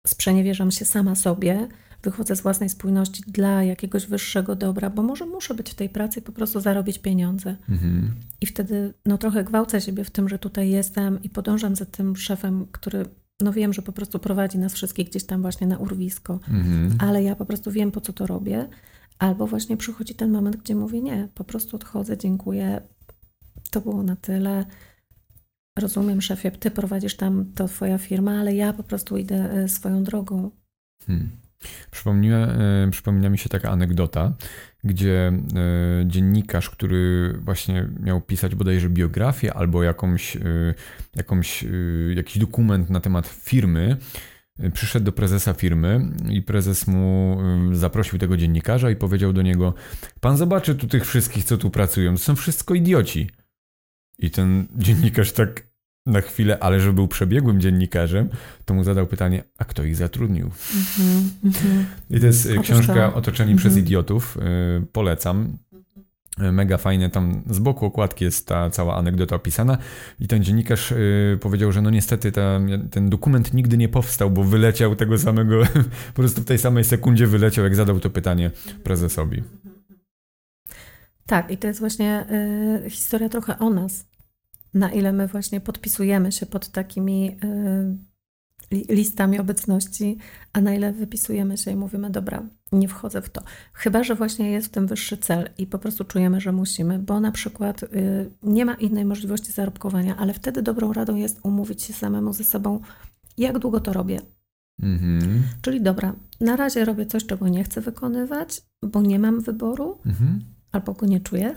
sprzeniewierzam się sama sobie, wychodzę z własnej spójności dla jakiegoś wyższego dobra, bo może muszę być w tej pracy i po prostu zarobić pieniądze. Mhm. I wtedy no trochę gwałcę siebie w tym, że tutaj jestem i podążam za tym szefem, który no wiem, że po prostu prowadzi nas wszystkich gdzieś tam właśnie na urwisko, mhm. ale ja po prostu wiem, po co to robię. Albo właśnie przychodzi ten moment, gdzie mówię nie, po prostu odchodzę, dziękuję, to było na tyle. Rozumiem, szefie, ty prowadzisz tam, to twoja firma, ale ja po prostu idę e, swoją drogą. Hmm. Przypomniała, e, przypomina mi się taka anegdota, gdzie e, dziennikarz, który właśnie miał pisać bodajże biografię albo jakąś, e, jakąś, jakiś dokument na temat firmy, przyszedł do prezesa firmy i prezes mu zaprosił tego dziennikarza i powiedział do niego: Pan zobaczy tu tych wszystkich, co tu pracują, to są wszystko idioci. I ten dziennikarz tak na chwilę, ale że był przebiegłym dziennikarzem, to mu zadał pytanie, a kto ich zatrudnił? Mm -hmm, I to jest mm, książka Otoczeni mm -hmm. przez mhm. idiotów. Y, polecam. Mega fajne, tam z boku okładki jest ta cała anegdota opisana i ten dziennikarz y, powiedział, że no niestety ta, ten dokument nigdy nie powstał, bo wyleciał tego samego, po prostu w tej samej sekundzie wyleciał, jak zadał to pytanie prezesowi. Tak, i to jest właśnie y, historia trochę o nas, na ile my właśnie podpisujemy się pod takimi y, listami obecności, a na ile wypisujemy się i mówimy, dobra, nie wchodzę w to. Chyba, że właśnie jest w tym wyższy cel i po prostu czujemy, że musimy, bo na przykład y, nie ma innej możliwości zarobkowania, ale wtedy dobrą radą jest umówić się samemu ze sobą, jak długo to robię. Mhm. Czyli dobra, na razie robię coś, czego nie chcę wykonywać, bo nie mam wyboru, mhm. albo go nie czuję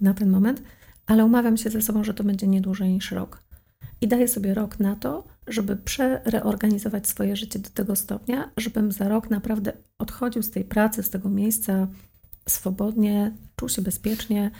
na ten moment ale umawiam się ze sobą, że to będzie nie dłużej niż rok. I daję sobie rok na to, żeby przereorganizować swoje życie do tego stopnia, żebym za rok naprawdę odchodził z tej pracy, z tego miejsca swobodnie, czuł się bezpiecznie,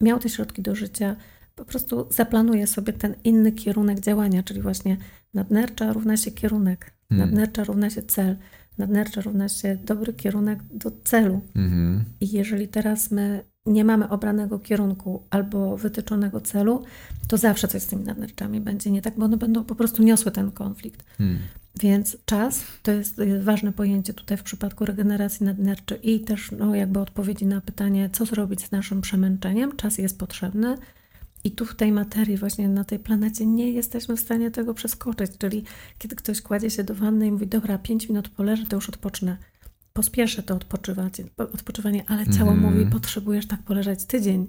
miał te środki do życia. Po prostu zaplanuję sobie ten inny kierunek działania, czyli właśnie nadnercza równa się kierunek, hmm. nadnercza równa się cel. Nadnercze równa się dobry kierunek do celu. Mhm. I jeżeli teraz my nie mamy obranego kierunku albo wytyczonego celu, to zawsze coś z tymi nadnerczami będzie nie tak, bo one będą po prostu niosły ten konflikt. Hmm. Więc czas to jest ważne pojęcie tutaj w przypadku regeneracji nadnerczy i też no, jakby odpowiedzi na pytanie, co zrobić z naszym przemęczeniem. Czas jest potrzebny. I tu w tej materii, właśnie na tej planecie, nie jesteśmy w stanie tego przeskoczyć. Czyli kiedy ktoś kładzie się do wanny i mówi, dobra, 5 minut poleżę, to już odpocznę pospieszę to odpoczywanie, odpoczywanie ale ciało mm. mówi, potrzebujesz tak poleżeć tydzień.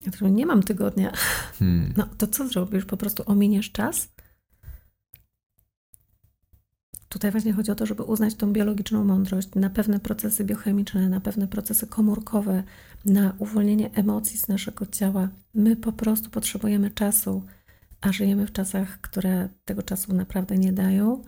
Ja mówię, nie mam tygodnia. Hmm. No to co zrobisz? Po prostu ominiesz czas? Tutaj właśnie chodzi o to, żeby uznać tą biologiczną mądrość na pewne procesy biochemiczne, na pewne procesy komórkowe, na uwolnienie emocji z naszego ciała. My po prostu potrzebujemy czasu, a żyjemy w czasach, które tego czasu naprawdę nie dają.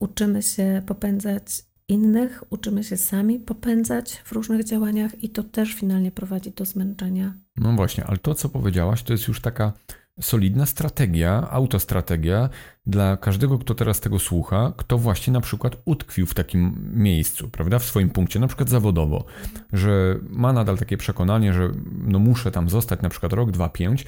Uczymy się popędzać innych, uczymy się sami popędzać w różnych działaniach i to też finalnie prowadzi do zmęczenia. No właśnie, ale to, co powiedziałaś, to jest już taka solidna strategia, autostrategia dla każdego, kto teraz tego słucha, kto właśnie na przykład utkwił w takim miejscu, prawda, w swoim punkcie, na przykład zawodowo, że ma nadal takie przekonanie, że no muszę tam zostać na przykład rok, dwa, pięć,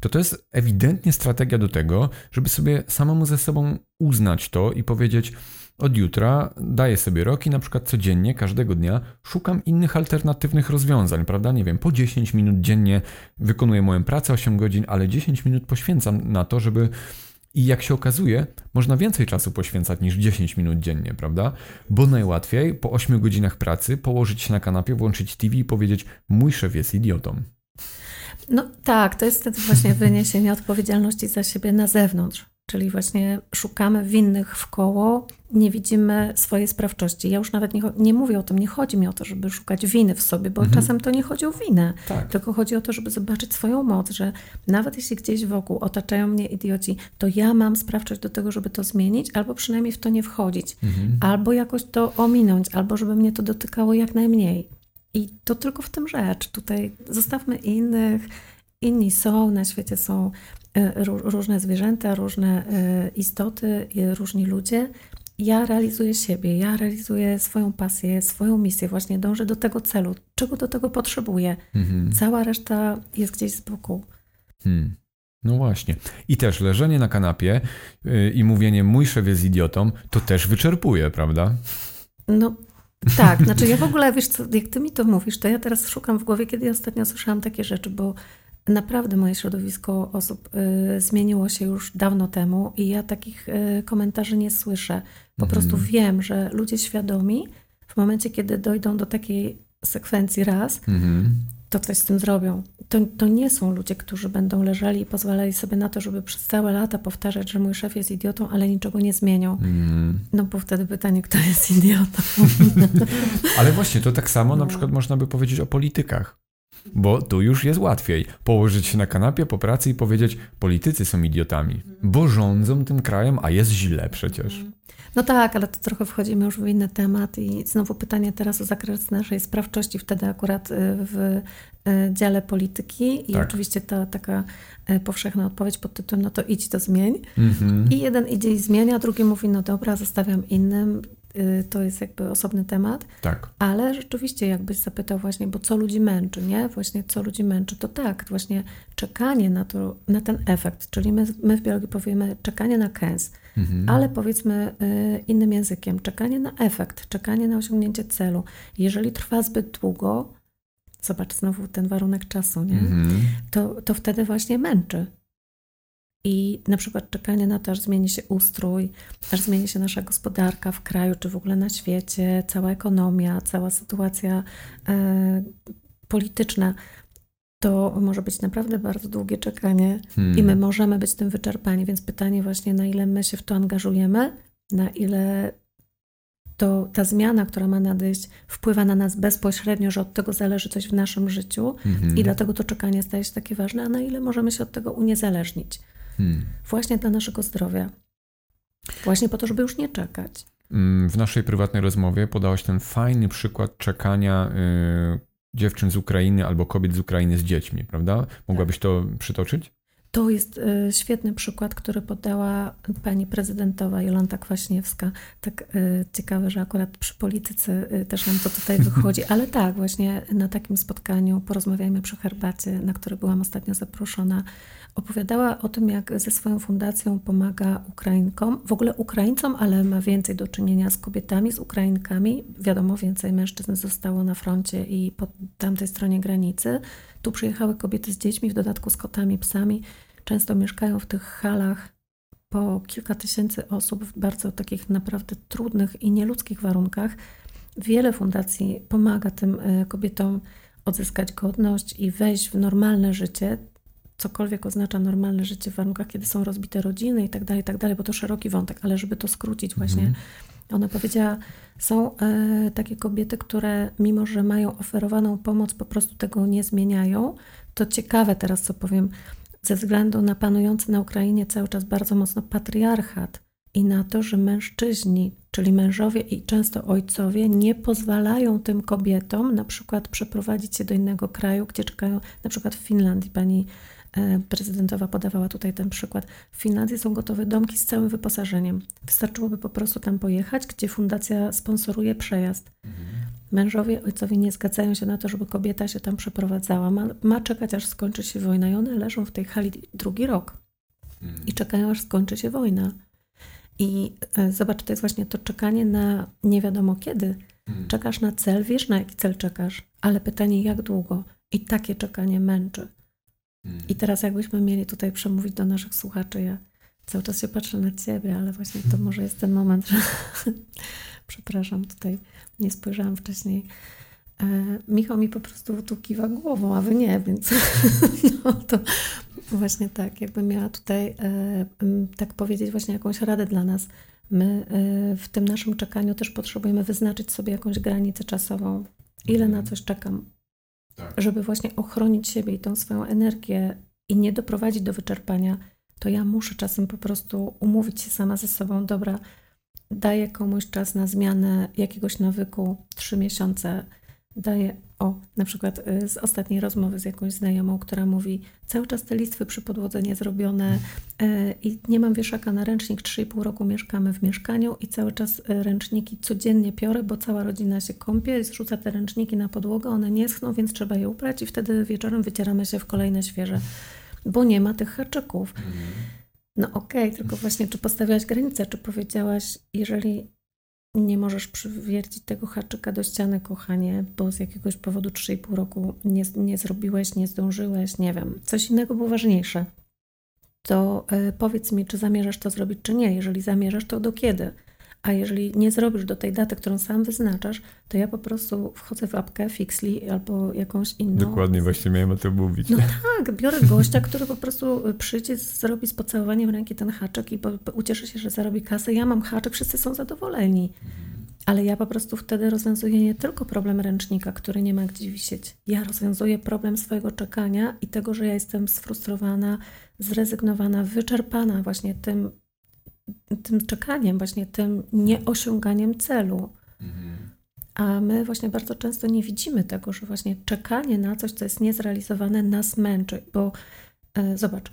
to to jest ewidentnie strategia do tego, żeby sobie samemu ze sobą uznać to i powiedzieć, od jutra daję sobie rok i na przykład codziennie, każdego dnia szukam innych alternatywnych rozwiązań, prawda? Nie wiem, po 10 minut dziennie wykonuję moją pracę 8 godzin, ale 10 minut poświęcam na to, żeby i jak się okazuje, można więcej czasu poświęcać niż 10 minut dziennie, prawda? Bo najłatwiej po 8 godzinach pracy położyć się na kanapie, włączyć TV i powiedzieć: Mój szef jest idiotą. No tak, to jest wtedy właśnie wyniesienie odpowiedzialności za siebie na zewnątrz. Czyli właśnie szukamy winnych w koło, nie widzimy swojej sprawczości. Ja już nawet nie, nie mówię o tym, nie chodzi mi o to, żeby szukać winy w sobie, bo mhm. czasem to nie chodzi o winę, tak. tylko chodzi o to, żeby zobaczyć swoją moc, że nawet jeśli gdzieś wokół otaczają mnie idioci, to ja mam sprawczość do tego, żeby to zmienić, albo przynajmniej w to nie wchodzić, mhm. albo jakoś to ominąć, albo żeby mnie to dotykało jak najmniej. I to tylko w tym rzecz. Tutaj zostawmy innych, inni są, na świecie są E, różne zwierzęta, różne e, istoty, różni ludzie. Ja realizuję siebie, ja realizuję swoją pasję, swoją misję, właśnie dążę do tego celu, czego do tego potrzebuję. Mhm. Cała reszta jest gdzieś z boku. Hmm. No właśnie. I też leżenie na kanapie yy, i mówienie mój szef jest idiotą, to też wyczerpuje, prawda? No tak, znaczy ja w ogóle, wiesz co, jak ty mi to mówisz, to ja teraz szukam w głowie, kiedy ostatnio słyszałam takie rzeczy, bo Naprawdę moje środowisko osób y, zmieniło się już dawno temu i ja takich y, komentarzy nie słyszę. Po mhm. prostu wiem, że ludzie świadomi w momencie, kiedy dojdą do takiej sekwencji raz, mhm. to coś z tym zrobią. To, to nie są ludzie, którzy będą leżeli i pozwalali sobie na to, żeby przez całe lata powtarzać, że mój szef jest idiotą, ale niczego nie zmienią. Mhm. No bo wtedy pytanie, kto jest idiotą. ale właśnie, to tak samo no. na przykład można by powiedzieć o politykach. Bo tu już jest łatwiej położyć się na kanapie po pracy i powiedzieć: Politycy są idiotami, bo rządzą tym krajem, a jest źle przecież. No tak, ale to trochę wchodzimy już w inny temat i znowu pytanie teraz o zakres naszej sprawczości, wtedy akurat y, w y, dziale polityki i tak. oczywiście ta taka y, powszechna odpowiedź pod tytułem no to idź to zmień. Mm-hmm. I jeden idzie i zmienia, drugi mówi no dobra, zostawiam innym. Y, to jest jakby osobny temat. Tak. Ale rzeczywiście, jakbyś zapytał właśnie, bo co ludzi męczy, nie? Właśnie co ludzi męczy, to tak, właśnie czekanie na, to, na ten efekt, czyli my, my w biologii powiemy czekanie na kęs, mhm. ale powiedzmy y, innym językiem, czekanie na efekt, czekanie na osiągnięcie celu. Jeżeli trwa zbyt długo, zobacz znowu ten warunek czasu, nie? Mhm. To, to wtedy właśnie męczy. I na przykład czekanie na to, aż zmieni się ustrój, aż zmieni się nasza gospodarka w kraju, czy w ogóle na świecie, cała ekonomia, cała sytuacja e, polityczna, to może być naprawdę bardzo długie czekanie hmm. i my możemy być tym wyczerpani. Więc pytanie właśnie, na ile my się w to angażujemy, na ile to ta zmiana, która ma nadejść, wpływa na nas bezpośrednio, że od tego zależy coś w naszym życiu hmm. i dlatego to czekanie staje się takie ważne, a na ile możemy się od tego uniezależnić. Hmm. Właśnie dla naszego zdrowia. Właśnie po to, żeby już nie czekać. Mm, w naszej prywatnej rozmowie podałaś ten fajny przykład czekania y, dziewczyn z Ukrainy albo kobiet z Ukrainy z dziećmi, prawda? Mogłabyś to przytoczyć? To jest y, świetny przykład, który podała pani prezydentowa Jolanta Kwaśniewska. Tak y, ciekawe, że akurat przy polityce y, też nam to tutaj wychodzi, ale tak, właśnie na takim spotkaniu porozmawiajmy przy herbacie, na które byłam ostatnio zaproszona. Opowiadała o tym, jak ze swoją fundacją pomaga Ukrainkom, w ogóle Ukraińcom, ale ma więcej do czynienia z kobietami, z Ukrainkami. Wiadomo, więcej mężczyzn zostało na froncie i po tamtej stronie granicy. Tu przyjechały kobiety z dziećmi, w dodatku z kotami, psami. Często mieszkają w tych halach po kilka tysięcy osób w bardzo takich naprawdę trudnych i nieludzkich warunkach. Wiele fundacji pomaga tym e, kobietom odzyskać godność i wejść w normalne życie, cokolwiek oznacza normalne życie w warunkach, kiedy są rozbite rodziny i tak dalej, tak dalej, bo to szeroki wątek, ale żeby to skrócić właśnie, mm. ona powiedziała, są e, takie kobiety, które mimo, że mają oferowaną pomoc, po prostu tego nie zmieniają. To ciekawe teraz, co powiem, ze względu na panujący na Ukrainie cały czas bardzo mocno patriarchat i na to, że mężczyźni, czyli mężowie i często ojcowie, nie pozwalają tym kobietom na przykład przeprowadzić się do innego kraju, gdzie czekają, na przykład w Finlandii pani prezydentowa podawała tutaj ten przykład. W Finlandii są gotowe domki z całym wyposażeniem. Wystarczyłoby po prostu tam pojechać, gdzie fundacja sponsoruje przejazd. Mhm. Mężowie, ojcowie nie zgadzają się na to, żeby kobieta się tam przeprowadzała. Ma, ma czekać, aż skończy się wojna i one leżą w tej hali drugi rok mhm. i czekają, aż skończy się wojna. I e, zobacz, to jest właśnie to czekanie na nie wiadomo kiedy. Mhm. Czekasz na cel, wiesz na jaki cel czekasz, ale pytanie jak długo. I takie czekanie męczy. I teraz jakbyśmy mieli tutaj przemówić do naszych słuchaczy, ja cały czas się patrzę na Ciebie, ale właśnie to może jest ten moment, że przepraszam, tutaj nie spojrzałam wcześniej. E, Michał mi po prostu tu kiwa głową, a Wy nie, więc no to właśnie tak, jakbym miała tutaj e, tak powiedzieć właśnie jakąś radę dla nas. My e, w tym naszym czekaniu też potrzebujemy wyznaczyć sobie jakąś granicę czasową. Ile na coś czekam? Tak. żeby właśnie ochronić siebie i tą swoją energię i nie doprowadzić do wyczerpania, to ja muszę czasem po prostu umówić się sama ze sobą, dobra, daję komuś czas na zmianę jakiegoś nawyku, trzy miesiące, daję, o, na przykład y, z ostatniej rozmowy z jakąś znajomą, która mówi, cały czas te listwy przy podłodze nie zrobione y, i nie mam wieszaka na ręcznik, 3,5 roku mieszkamy w mieszkaniu i cały czas y, ręczniki codziennie piorę, bo cała rodzina się kąpie, zrzuca te ręczniki na podłogę, one nie schną, więc trzeba je uprać i wtedy wieczorem wycieramy się w kolejne świeże, bo nie ma tych haczyków. Mhm. No okej, okay, tylko właśnie czy postawiłaś granicę, czy powiedziałaś, jeżeli nie możesz przywiercić tego haczyka do ściany, kochanie, bo z jakiegoś powodu 3,5 roku nie, nie zrobiłeś, nie zdążyłeś, nie wiem, coś innego było ważniejsze. To y, powiedz mi, czy zamierzasz to zrobić, czy nie. Jeżeli zamierzasz, to do kiedy? A jeżeli nie zrobisz do tej daty, którą sam wyznaczasz, to ja po prostu wchodzę w apkę Fixly albo jakąś inną. Dokładnie, właśnie miałem o tym mówić. No tak, biorę gościa, który po prostu przyjdzie, zrobi z pocałowaniem ręki ten haczek i ucieszy się, że zarobi kasę. Ja mam haczek, wszyscy są zadowoleni. Ale ja po prostu wtedy rozwiązuję nie tylko problem ręcznika, który nie ma gdzie wisieć. Ja rozwiązuję problem swojego czekania i tego, że ja jestem sfrustrowana, zrezygnowana, wyczerpana właśnie tym tym czekaniem, właśnie tym nieosiąganiem celu. Mhm. A my właśnie bardzo często nie widzimy tego, że właśnie czekanie na coś, co jest niezrealizowane, nas męczy, bo e, zobacz,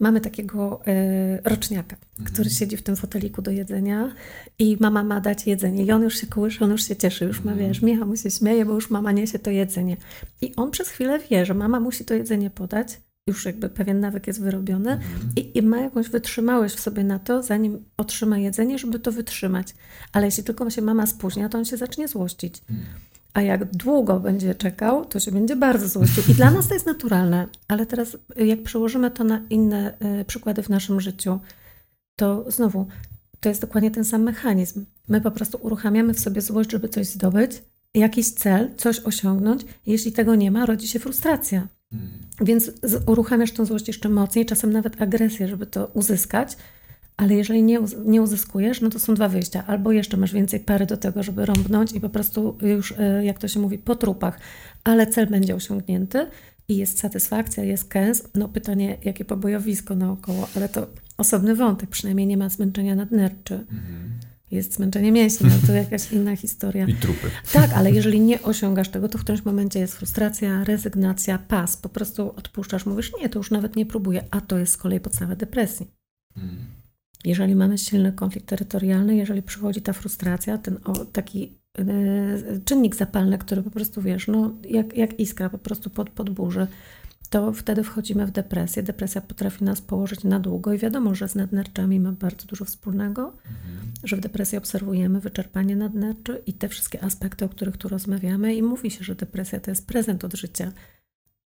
mamy takiego e, roczniaka, mhm. który siedzi w tym foteliku do jedzenia i mama ma dać jedzenie i on już się kołysze, on już się cieszy, już ma, mhm. wiesz, Michał mu się śmieje, bo już mama niesie to jedzenie. I on przez chwilę wie, że mama musi to jedzenie podać, już jakby pewien nawyk jest wyrobiony mhm. i, i, ma jakąś wytrzymałość w sobie na to, zanim otrzyma jedzenie, żeby to wytrzymać. Ale jeśli tylko się mama spóźnia, to on się zacznie złościć. Mhm. A jak długo będzie czekał, to się będzie bardzo złościł. I dla nas to jest naturalne, ale teraz jak przełożymy to na inne y, przykłady w naszym życiu, to znowu to jest dokładnie ten sam mechanizm. My po prostu uruchamiamy w sobie złość, żeby coś zdobyć, jakiś cel, coś osiągnąć. Jeśli tego nie ma, rodzi się frustracja. Hmm. Więc uruchamiasz tą złość jeszcze mocniej, czasem nawet agresję, żeby to uzyskać. Ale jeżeli nie, nie uzyskujesz, no to są dwa wyjścia. Albo jeszcze masz więcej pary do tego, żeby rąbnąć i po prostu już, e, jak to się mówi, po trupach, ale cel będzie osiągnięty i jest satysfakcja, jest kęs. No pytanie, jakie pobojowisko naokoło, ale to osobny wątek, przynajmniej nie ma zmęczenia nadnerczy. Mhm. Jest zmęczenie mięśni, no to jakaś inna historia. I trupy. Tak, ale jeżeli nie osiągasz tego, to w którymś momencie jest frustracja, rezygnacja, pas. Po prostu odpuszczasz, mówisz, nie, to już nawet nie próbuję, a to jest z kolei podstawa depresji. Hmm. Jeżeli mamy silny konflikt terytorialny, jeżeli przychodzi ta frustracja, ten o, taki y, czynnik zapalny, który po prostu wiesz, no jak, jak iskra po prostu pod, podburzy, to wtedy wchodzimy w depresję. Depresja potrafi nas położyć na długo i wiadomo, że z nadnerczami ma bardzo dużo wspólnego, mhm. że w depresji obserwujemy wyczerpanie nadnerczy i te wszystkie aspekty, o których tu rozmawiamy i mówi się, że depresja to jest prezent od życia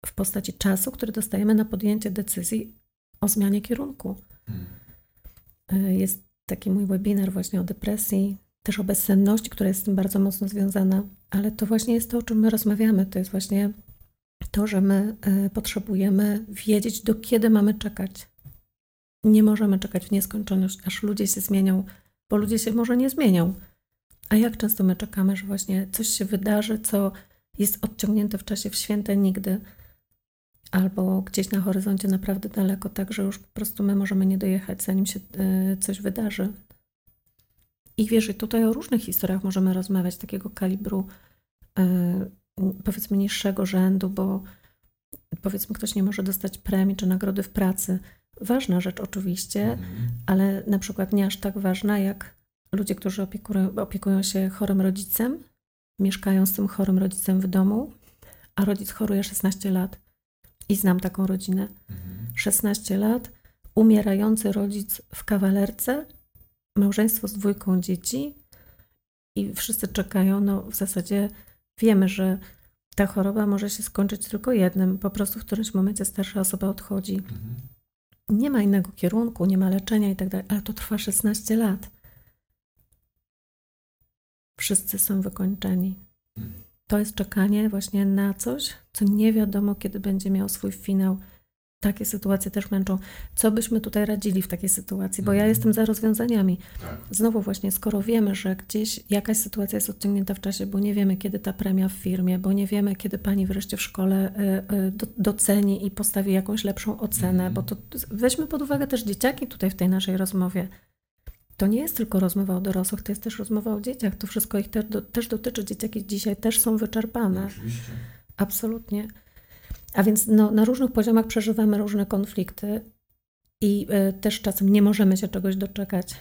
w postaci czasu, który dostajemy na podjęcie decyzji o zmianie kierunku. Mhm. Jest taki mój webinar właśnie o depresji, też o bezsenności, która jest z tym bardzo mocno związana, ale to właśnie jest to, o czym my rozmawiamy. To jest właśnie to, że my e, potrzebujemy wiedzieć, do kiedy mamy czekać. Nie możemy czekać w nieskończoność, aż ludzie się zmienią, bo ludzie się może nie zmienią. A jak często my czekamy, że właśnie coś się wydarzy, co jest odciągnięte w czasie w święte nigdy, albo gdzieś na horyzoncie naprawdę daleko, tak że już po prostu my możemy nie dojechać, zanim się e, coś wydarzy. I wiesz, tutaj o różnych historiach możemy rozmawiać, takiego kalibru e, powiedzmy niższego rzędu, bo powiedzmy ktoś nie może dostać premii czy nagrody w pracy. Ważna rzecz oczywiście, mhm. ale na przykład nie aż tak ważna jak ludzie, którzy opiekują, opiekują się chorym rodzicem, mieszkają z tym chorym rodzicem w domu, a rodzic choruje 16 lat. I znam taką rodzinę. 16 mhm. lat, umierający rodzic w kawalerce, małżeństwo z dwójką dzieci i wszyscy czekają, no w zasadzie Wiemy, że ta choroba może się skończyć tylko jednym. Po prostu w którymś momencie starsza osoba odchodzi. Mhm. Nie ma innego kierunku, nie ma leczenia i tak dalej, ale to trwa 16 lat. Wszyscy są wykończeni. Mhm. To jest czekanie właśnie na coś, co nie wiadomo, kiedy będzie miał swój finał takie sytuacje też męczą. Co byśmy tutaj radzili w takiej sytuacji? Bo ja mhm. jestem za rozwiązaniami. Tak. Znowu właśnie, skoro wiemy, że gdzieś jakaś sytuacja jest odciągnięta w czasie, bo nie wiemy, kiedy ta premia w firmie, bo nie wiemy, kiedy pani wreszcie w szkole y, y, doceni i postawi jakąś lepszą ocenę, bo to weźmy pod uwagę też dzieciaki tutaj w tej naszej rozmowie. To nie jest tylko rozmowa o dorosłych, to jest też rozmowa o dzieciach. To wszystko ich te, do, też dotyczy. Dzieciaki dzisiaj też są wyczerpane. Oczywiście. Absolutnie. A więc no, na różnych poziomach przeżywamy różne konflikty i y, też czasem nie możemy się czegoś doczekać.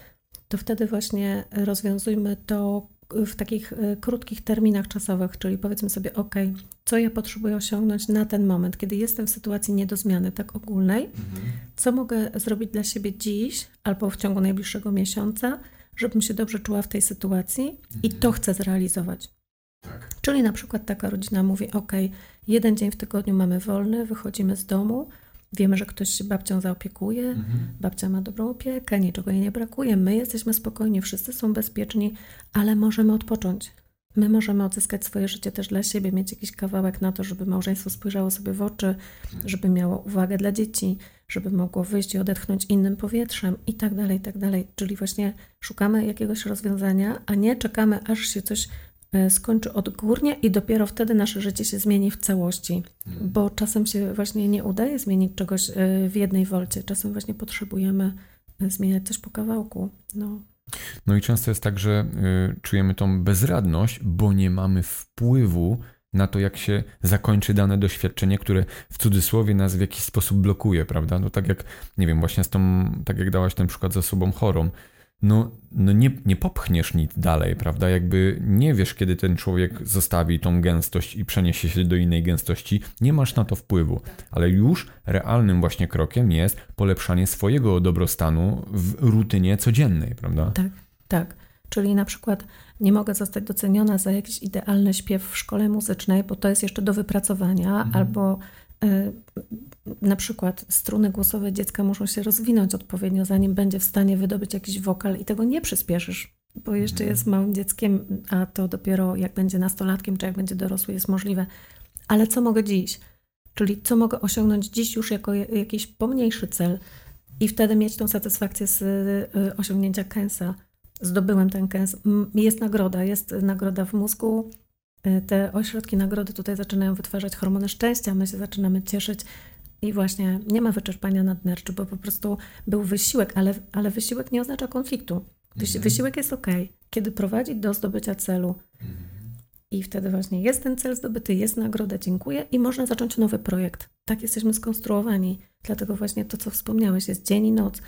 To wtedy właśnie rozwiązujmy to w takich y, krótkich terminach czasowych, czyli powiedzmy sobie, ok, co ja potrzebuję osiągnąć na ten moment, kiedy jestem w sytuacji nie do zmiany tak ogólnej, mhm. co mogę zrobić dla siebie dziś albo w ciągu najbliższego miesiąca, żebym się dobrze czuła w tej sytuacji mhm. i to chcę zrealizować. Tak. Czyli na przykład taka rodzina mówi: OK, jeden dzień w tygodniu mamy wolny, wychodzimy z domu, wiemy, że ktoś się babcią zaopiekuje, mhm. babcia ma dobrą opiekę, niczego jej nie brakuje, my jesteśmy spokojni, wszyscy są bezpieczni, ale możemy odpocząć. My możemy odzyskać swoje życie też dla siebie, mieć jakiś kawałek na to, żeby małżeństwo spojrzało sobie w oczy, żeby miało uwagę dla dzieci, żeby mogło wyjść i odetchnąć innym powietrzem i tak dalej, i tak dalej. Czyli właśnie szukamy jakiegoś rozwiązania, a nie czekamy, aż się coś skończy odgórnie i dopiero wtedy nasze życie się zmieni w całości. Mhm. Bo czasem się właśnie nie udaje zmienić czegoś e, w jednej wolcie. Czasem właśnie potrzebujemy e, zmieniać coś po kawałku. No. No i często jest tak, że y, czujemy tą bezradność, bo nie mamy wpływu na to, jak się zakończy dane doświadczenie, które w cudzysłowie nas w jakiś sposób blokuje, prawda? No tak jak, nie wiem, właśnie z tą, tak jak dałaś ten przykład z osobą chorą, no, no nie, nie popchniesz nic dalej, prawda? Jakby nie wiesz, kiedy ten człowiek zostawi tą gęstość i przeniesie się do innej gęstości, nie masz na to wpływu, ale już realnym właśnie krokiem jest polepszanie swojego dobrostanu w rutynie codziennej, prawda? Tak, tak. Czyli na przykład nie mogę zostać doceniona za jakiś idealny śpiew w szkole muzycznej, bo to jest jeszcze do wypracowania, mhm. albo na przykład struny głosowe dziecka muszą się rozwinąć odpowiednio, zanim będzie w stanie wydobyć jakiś wokal i tego nie przyspieszysz, bo jeszcze mhm. jest małym dzieckiem, a to dopiero jak będzie nastolatkiem, czy jak będzie dorosły jest możliwe. Ale co mogę dziś? Czyli co mogę osiągnąć dziś już jako jakiś pomniejszy cel i wtedy mieć tą satysfakcję z y, osiągnięcia Kensa. Zdobyłem ten Kens. Jest nagroda, jest nagroda w mózgu, y, te ośrodki nagrody tutaj zaczynają wytwarzać hormony szczęścia, my się zaczynamy cieszyć i właśnie nie ma wyczerpania nadnerczy, bo po prostu był wysiłek, ale, ale wysiłek nie oznacza konfliktu. Mhm. Wysiłek jest ok, kiedy prowadzi do zdobycia celu. Mhm. I wtedy właśnie jest ten cel zdobyty, jest nagroda, dziękuję i można zacząć nowy projekt. Tak jesteśmy skonstruowani. Dlatego właśnie to, co wspomniałeś, jest dzień i noc.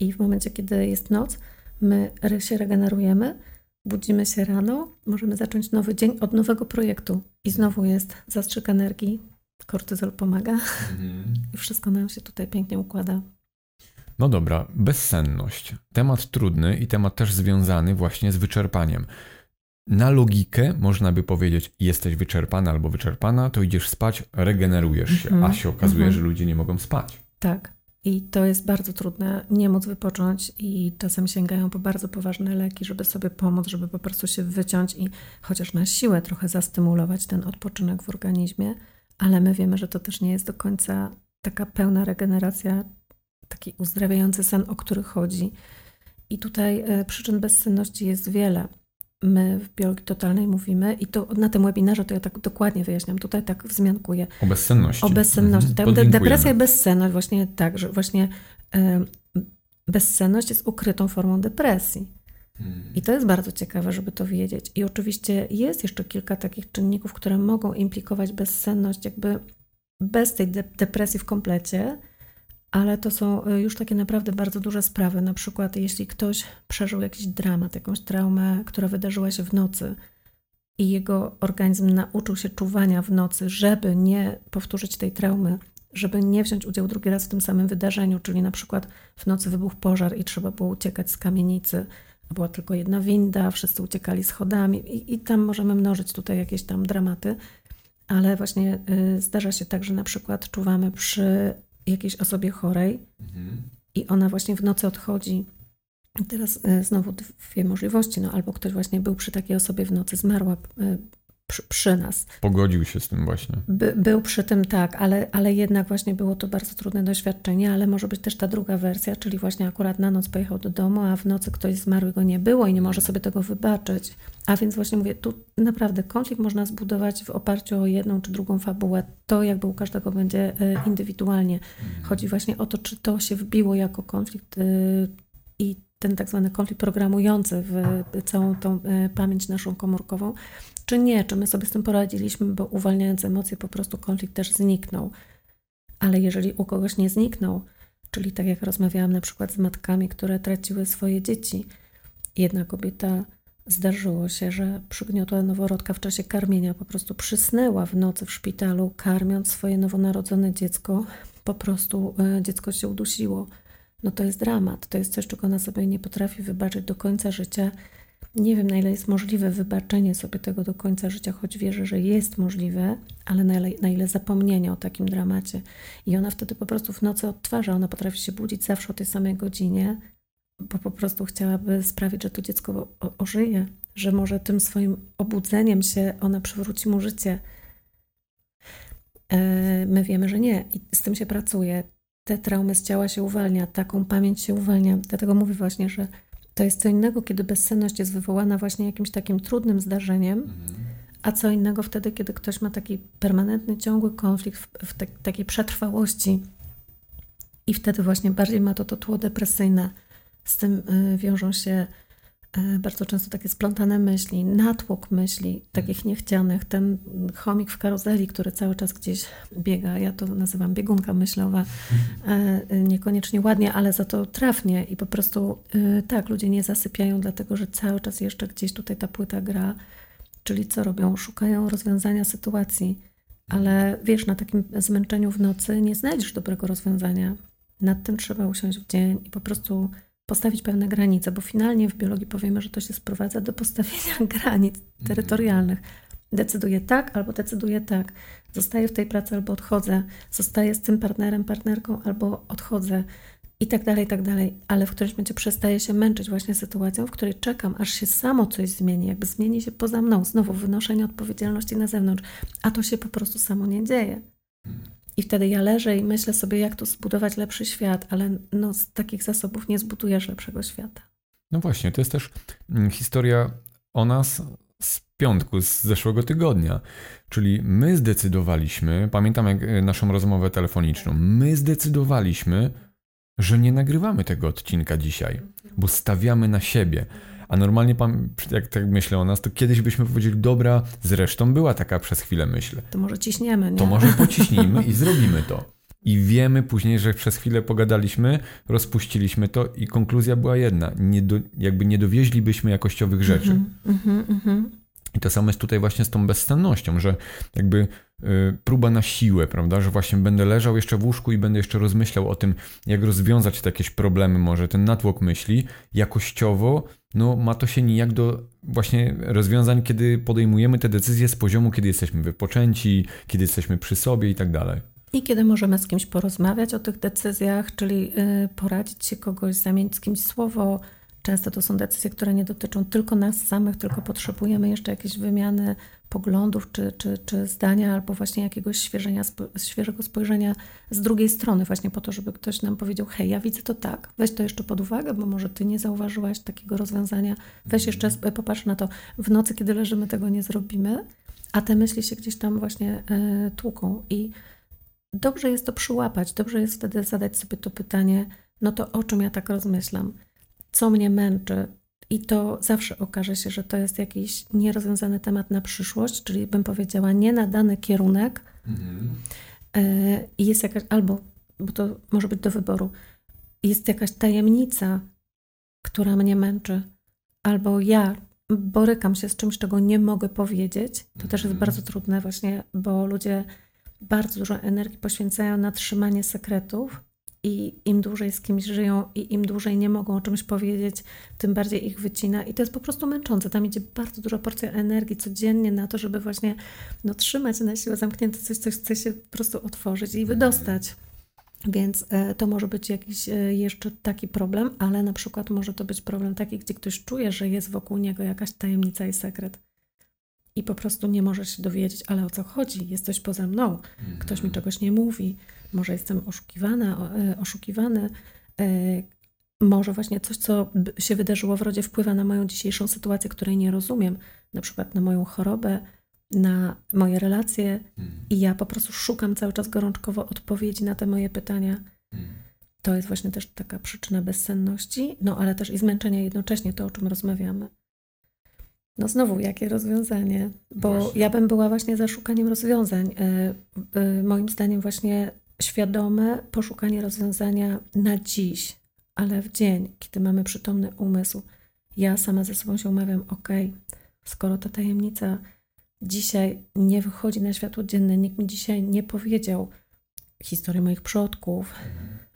I w momencie, kiedy jest noc, my się regenerujemy, budzimy się rano, możemy zacząć nowy dzień od nowego projektu. I znowu jest zastrzyk energii, kortyzol pomaga mhm. i wszystko nam się tutaj pięknie układa. No dobra, bezsenność. Temat trudny i temat też związany właśnie z wyczerpaniem. Na logikę można by powiedzieć, jesteś wyczerpana albo wyczerpana, to idziesz spać, regenerujesz się, mm -hmm. a się okazuje, mm -hmm. że ludzie nie mogą spać. Tak. I to jest bardzo trudne, nie móc wypocząć i czasem sięgają po bardzo poważne leki, żeby sobie pomóc, żeby po prostu się wyciąć i chociaż na siłę trochę zastymulować ten odpoczynek w organizmie, ale my wiemy, że to też nie jest do końca taka pełna regeneracja, taki uzdrawiający sen, o który chodzi. I tutaj e, przyczyn bezsenności jest wiele my w biologii totalnej mówimy i to na tym webinarze to ja tak dokładnie wyjaśniam, tutaj tak wzmiankuję. O bezsenności. O bezsenności. Mhm. Depresja i bezsenność właśnie tak, że właśnie y, bezsenność jest ukrytą formą depresji. Hmm. I to jest bardzo ciekawe, żeby to wiedzieć. I oczywiście jest jeszcze kilka takich czynników, które mogą implikować bezsenność, jakby bez tej de depresji w komplecie, ale to są y, już takie naprawdę bardzo duże sprawy. Na przykład, jeśli ktoś przeżył jakiś dramat, jakąś traumę, która wydarzyła się w nocy i jego organizm nauczył się czuwania w nocy, żeby nie powtórzyć tej traumy, żeby nie wziąć udziału drugi raz w tym samym wydarzeniu, czyli na przykład w nocy wybuchł pożar i trzeba było uciekać z kamienicy, a była tylko jedna winda, wszyscy uciekali schodami i, i tam możemy mnożyć tutaj jakieś tam dramaty, ale właśnie y, zdarza się tak, że na przykład czuwamy przy jakiejś osobie chorej mhm. i ona właśnie w nocy odchodzi. Teraz e, znowu dwie możliwości, no albo ktoś właśnie był przy takiej osobie w nocy, zmarła e, przy, przy, nas. Pogodził się z tym właśnie. By, był przy tym tak, ale, ale jednak właśnie było to bardzo trudne doświadczenie, ale może być też ta druga wersja, czyli właśnie akurat na noc pojechał do domu, a w nocy ktoś zmarł go nie było i nie może sobie tego wybaczyć. A więc właśnie mówię, tu naprawdę konflikt można zbudować w oparciu o jedną czy drugą fabułę. To jakby u każdego będzie e, indywidualnie. Mhm. Chodzi właśnie o to, czy to się wbiło jako konflikt e, i ten tak zwany konflikt programujący w całą tą e, pamięć naszą komórkową, czy nie, czy my sobie z tym poradziliśmy, bo uwalniając emocje po prostu konflikt też zniknął. Ale jeżeli u kogoś nie zniknął, czyli tak jak rozmawiałam na przykład z matkami, które traciły swoje dzieci, jedna kobieta zdarzyło się, że przygniotła noworodka w czasie karmienia, po prostu przysnęła w nocy w szpitalu, karmiąc swoje nowonarodzone dziecko, po prostu e, dziecko się udusiło. No to jest dramat, to jest coś, czego ona sobie nie potrafi wybaczyć do końca życia nie wiem, na ile jest możliwe wybaczenie sobie tego do końca życia, choć wierzę, że jest możliwe, ale na ile, na ile zapomnienie o takim dramacie. I ona wtedy po prostu w nocy odtwarza, ona potrafi się budzić zawsze o tej samej godzinie, bo po prostu chciałaby sprawić, że to dziecko ożyje, że może tym swoim obudzeniem się ona przywróci mu życie. E, my wiemy, że nie i z tym się pracuje. Te traumy z ciała się uwalnia, taką pamięć się uwalnia. Dlatego mówię właśnie, że to jest co innego, kiedy bezsenność jest wywołana właśnie jakimś takim trudnym zdarzeniem, a co innego wtedy, kiedy ktoś ma taki permanentny, ciągły konflikt w, w te, takiej przetrwałości i wtedy właśnie bardziej ma to to tło depresyjne. Z tym y, wiążą się bardzo często takie splątane myśli, natłok myśli, takich niechcianych, ten chomik w karuzeli, który cały czas gdzieś biega, ja to nazywam biegunka myślowa, e, niekoniecznie ładnie, ale za to trafnie i po prostu e, tak, ludzie nie zasypiają, dlatego że cały czas jeszcze gdzieś tutaj ta płyta gra, czyli co robią? Szukają rozwiązania sytuacji, ale wiesz, na takim zmęczeniu w nocy nie znajdziesz dobrego rozwiązania. Nad tym trzeba usiąść w dzień i po prostu postawić pewne granice, bo finalnie w biologii powiemy, że to się sprowadza do postawienia granic terytorialnych. Decyduję tak albo decyduję tak. Zostaję w tej pracy albo odchodzę. Zostaję z tym partnerem, partnerką albo odchodzę. I tak dalej, i tak dalej. Ale w którymś momencie przestaję się męczyć właśnie sytuacją, w której czekam, aż się samo coś zmieni, jakby zmieni się poza mną. Znowu wynoszenie odpowiedzialności na zewnątrz. A to się po prostu samo nie dzieje. I wtedy ja leżę i myślę sobie, jak tu zbudować lepszy świat, ale no, z takich zasobów nie zbudujesz lepszego świata. No właśnie, to jest też mm, historia o nas z piątku, z zeszłego tygodnia. Czyli my zdecydowaliśmy, pamiętam jak e, naszą rozmowę telefoniczną, my zdecydowaliśmy, że nie nagrywamy tego odcinka dzisiaj, bo stawiamy na siebie. A normalnie, pan, jak tak myślę o nas, to kiedyś byśmy powiedzieli, dobra, zresztą była taka przez chwilę myśl. To może ciśniemy, nie? To może pociśnijmy i zrobimy to. I wiemy później, że przez chwilę pogadaliśmy, rozpuściliśmy to i konkluzja była jedna. Nie do, jakby nie dowieźlibyśmy jakościowych rzeczy. Mm -hmm, mm -hmm. I to samo jest tutaj właśnie z tą bezsennością, że jakby y, próba na siłę, prawda, że właśnie będę leżał jeszcze w łóżku i będę jeszcze rozmyślał o tym, jak rozwiązać te jakieś problemy, może ten natłok myśli, jakościowo, no ma to się nijak do właśnie rozwiązań, kiedy podejmujemy te decyzje z poziomu, kiedy jesteśmy wypoczęci, kiedy jesteśmy przy sobie i tak dalej. I kiedy możemy z kimś porozmawiać o tych decyzjach, czyli y, poradzić się kogoś, zamienić z kimś słowo. Często to są decyzje, które nie dotyczą tylko nas samych, tylko potrzebujemy jeszcze jakiejś wymiany poglądów czy, czy, czy zdania, albo właśnie jakiegoś świeżenia, świeżego spojrzenia z drugiej strony, właśnie po to, żeby ktoś nam powiedział: Hej, ja widzę to tak, weź to jeszcze pod uwagę, bo może ty nie zauważyłaś takiego rozwiązania, weź jeszcze popatrz na to. W nocy, kiedy leżymy, tego nie zrobimy, a te myśli się gdzieś tam właśnie y, tłuką. I dobrze jest to przyłapać, dobrze jest wtedy zadać sobie to pytanie, no to o czym ja tak rozmyślam, co mnie męczy. I to zawsze okaże się, że to jest jakiś nierozwiązany temat na przyszłość, czyli bym powiedziała, nie na dany kierunek. Mhm. E, I jest jakaś, albo, bo to może być do wyboru, jest jakaś tajemnica, która mnie męczy, albo ja borykam się z czymś, czego nie mogę powiedzieć. To też jest mhm. bardzo trudne, właśnie, bo ludzie bardzo dużo energii poświęcają na trzymanie sekretów i im dłużej z kimś żyją i im dłużej nie mogą o czymś powiedzieć, tym bardziej ich wycina i to jest po prostu męczące. Tam idzie bardzo duża porcja energii codziennie na to, żeby właśnie no, trzymać na siłę zamknięte coś, coś chce się po prostu otworzyć i wydostać. Więc e, to może być jakiś e, jeszcze taki problem, ale na przykład może to być problem taki, gdzie ktoś czuje, że jest wokół niego jakaś tajemnica i sekret i po prostu nie możesz się dowiedzieć, ale o co chodzi, jest coś poza mną, ktoś mi mhm. czegoś nie mówi, może jestem oszukiwana, e, oszukiwany, e, może właśnie coś, co się wydarzyło w rodzie, wpływa na moją dzisiejszą sytuację, której nie rozumiem, na przykład na moją chorobę, na moje relacje mhm. i ja po prostu szukam cały czas gorączkowo odpowiedzi na te moje pytania. Mhm. To jest właśnie też taka przyczyna bezsenności, no ale też i zmęczenia jednocześnie, to o czym rozmawiamy. No znowu, jakie rozwiązanie? Bo właśnie. ja bym była właśnie za szukaniem rozwiązań. E, moim zdaniem właśnie świadome poszukanie rozwiązania na dziś, ale w dzień, kiedy mamy przytomny umysł. Ja sama ze sobą się umawiam, ok, skoro ta tajemnica dzisiaj nie wychodzi na światło dzienne, nikt mi dzisiaj nie powiedział historii moich przodków,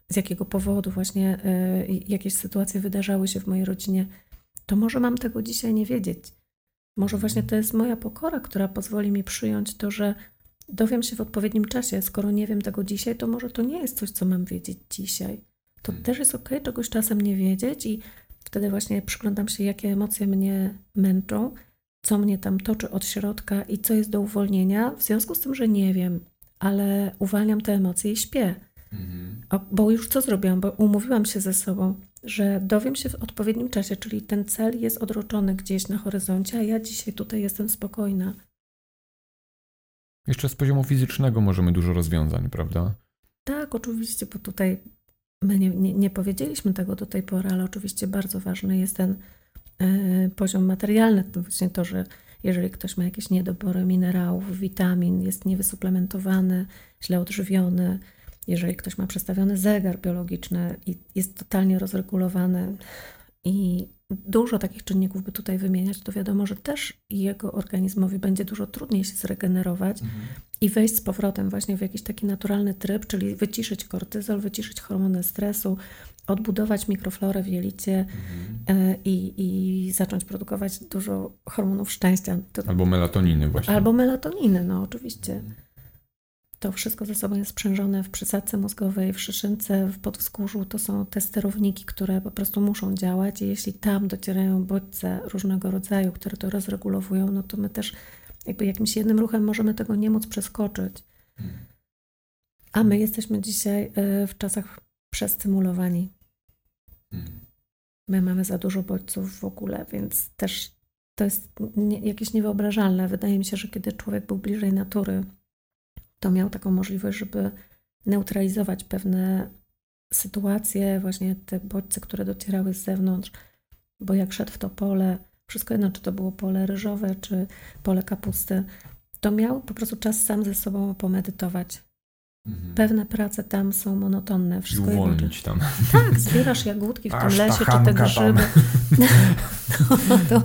z jakiego powodu właśnie y, jakieś sytuacje wydarzały się w mojej rodzinie, to może mam tego dzisiaj nie wiedzieć. Może właśnie to jest moja pokora, która pozwoli mi przyjąć to, że dowiem się w odpowiednim czasie. Skoro nie wiem tego dzisiaj, to może to nie jest coś, co mam wiedzieć dzisiaj. To hmm. też jest ok, czegoś czasem nie wiedzieć i wtedy właśnie przyglądam się, jakie emocje mnie męczą, co mnie tam toczy od środka i co jest do uwolnienia, w związku z tym, że nie wiem, ale uwalniam te emocje i śpię. Mhm. Bo już co zrobiłam? Bo umówiłam się ze sobą że dowiem się w odpowiednim czasie, czyli ten cel jest odroczony gdzieś na horyzoncie, a ja dzisiaj tutaj jestem spokojna. Jeszcze z poziomu fizycznego możemy dużo rozwiązań, prawda? Tak, oczywiście, bo tutaj my nie, nie, nie powiedzieliśmy tego do tej pory, ale oczywiście bardzo ważny jest ten y, poziom materialny. To właśnie to, że jeżeli ktoś ma jakieś niedobory minerałów, witamin, jest niewysuplementowany, źle odżywiony, jeżeli ktoś ma przestawiony zegar biologiczny i jest totalnie rozregulowany i dużo takich czynników by tutaj wymieniać, to wiadomo, że też jego organizmowi będzie dużo trudniej się zregenerować mhm. i wejść z powrotem właśnie w jakiś taki naturalny tryb, czyli wyciszyć kortyzol, wyciszyć hormony stresu, odbudować mikroflorę w jelicie mhm. E, i, i zacząć produkować dużo hormonów szczęścia. Albo melatoniny właśnie. Albo melatoniny, no oczywiście. Mhm. To wszystko ze sobą jest sprzężone w przysadce mózgowej, w szyszynce, w podwzgórzu. To są te sterowniki, które po prostu muszą działać i jeśli tam docierają bodźce różnego rodzaju, które to rozregulowują, no to my też jakby jakimś jednym ruchem możemy tego nie móc przeskoczyć. A my jesteśmy dzisiaj y, w czasach przestymulowani. My mamy za dużo bodźców w ogóle, więc też to jest jakieś niewyobrażalne. Wydaje mi się, że kiedy człowiek był bliżej natury, to miał taką możliwość, żeby neutralizować pewne sytuacje, właśnie te bodźce, które docierały z zewnątrz, bo jak szedł w to pole, wszystko jedno, czy to było pole ryżowe, czy pole kapusty, to miał po prostu czas sam ze sobą pomedytować. Mhm. Pewne prace tam są monotonne. Wszystko I uwolnić tam. Tak, zbierasz jagódki w tym lesie, czy te grzyby. No, to,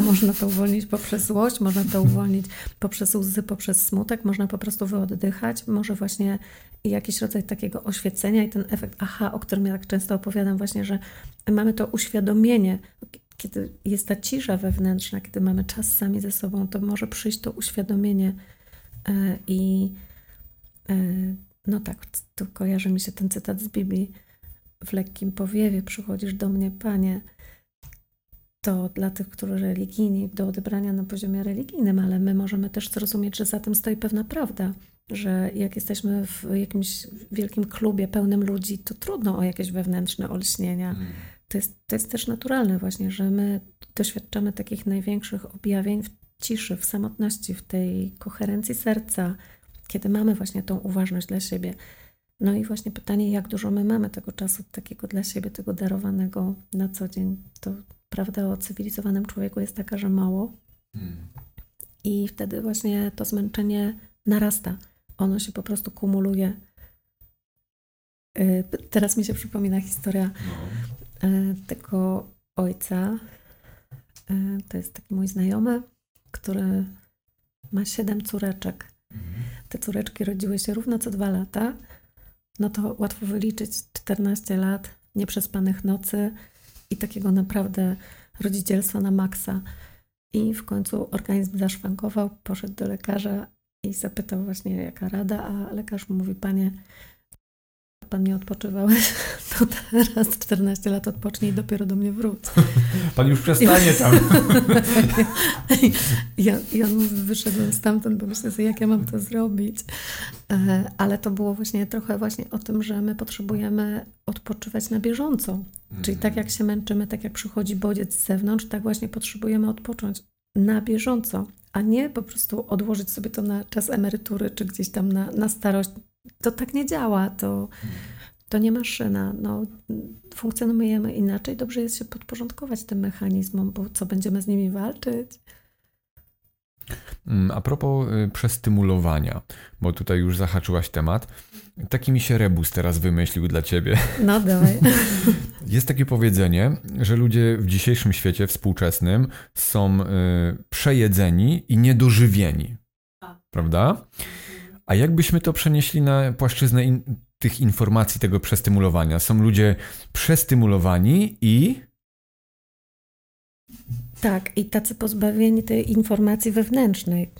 można to uwolnić poprzez złość, można to uwolnić poprzez łzy, poprzez smutek, można po prostu wyoddychać. Może właśnie jakiś rodzaj takiego oświecenia i ten efekt aha, o którym ja tak często opowiadam właśnie, że mamy to uświadomienie, kiedy jest ta cisza wewnętrzna, kiedy mamy czas sami ze sobą, to może przyjść to uświadomienie e, i no tak, tu kojarzy mi się ten cytat z Biblii. W lekkim powiewie przychodzisz do mnie, Panie. To dla tych, którzy religijni, do odebrania na poziomie religijnym, ale my możemy też zrozumieć, że za tym stoi pewna prawda, że jak jesteśmy w jakimś wielkim klubie pełnym ludzi, to trudno o jakieś wewnętrzne olśnienia. Mm. To, jest, to jest też naturalne właśnie, że my doświadczamy takich największych objawień w ciszy, w samotności, w tej koherencji serca, kiedy mamy właśnie tą uważność dla siebie. No i właśnie pytanie, jak dużo my mamy tego czasu takiego dla siebie, tego darowanego na co dzień. To prawda o cywilizowanym człowieku jest taka, że mało. Hmm. I wtedy właśnie to zmęczenie narasta. Ono się po prostu kumuluje. Y, teraz mi się przypomina historia no. Y, tego ojca. Y, to jest taki mój znajomy, który ma siedem córeczek te córeczki rodziły się równo co dwa lata, no to łatwo wyliczyć 14 lat nieprzespanych nocy i takiego naprawdę rodzicielstwa na maksa. I w końcu organizm zaszwankował, poszedł do lekarza i zapytał właśnie jaka rada, a lekarz mówi, panie, pan nie odpoczywałeś, to teraz 14 lat odpocznij i dopiero do mnie wróć. Pan już przestanie tam. ja, I on mówi, wyszedłem stamtąd, bo myślę sobie, jak ja mam to zrobić. E, ale to było właśnie trochę właśnie o tym, że my potrzebujemy odpoczywać na bieżąco. Czyli tak jak się męczymy, tak jak przychodzi bodziec z zewnątrz, tak właśnie potrzebujemy odpocząć na bieżąco, a nie po prostu odłożyć sobie to na czas emerytury, czy gdzieś tam na, na starość, to tak nie działa, to, to nie maszyna. No, funkcjonujemy inaczej, dobrze jest się podporządkować tym mechanizmom, bo co będziemy z nimi walczyć? Mm, a propos y, przestymulowania, bo tutaj już zahaczyłaś temat, taki mi się rebus teraz wymyślił dla ciebie. No dawaj. Jest takie powiedzenie, że ludzie w dzisiejszym świecie współczesnym są y, przejedzeni i niedożywieni. Prawda? A jakbyśmy to przenieśli na płaszczyznę in, tych informacji, tego przestymulowania? Są ludzie przestymulowani i. Tak, i tacy pozbawieni tej informacji wewnętrznej,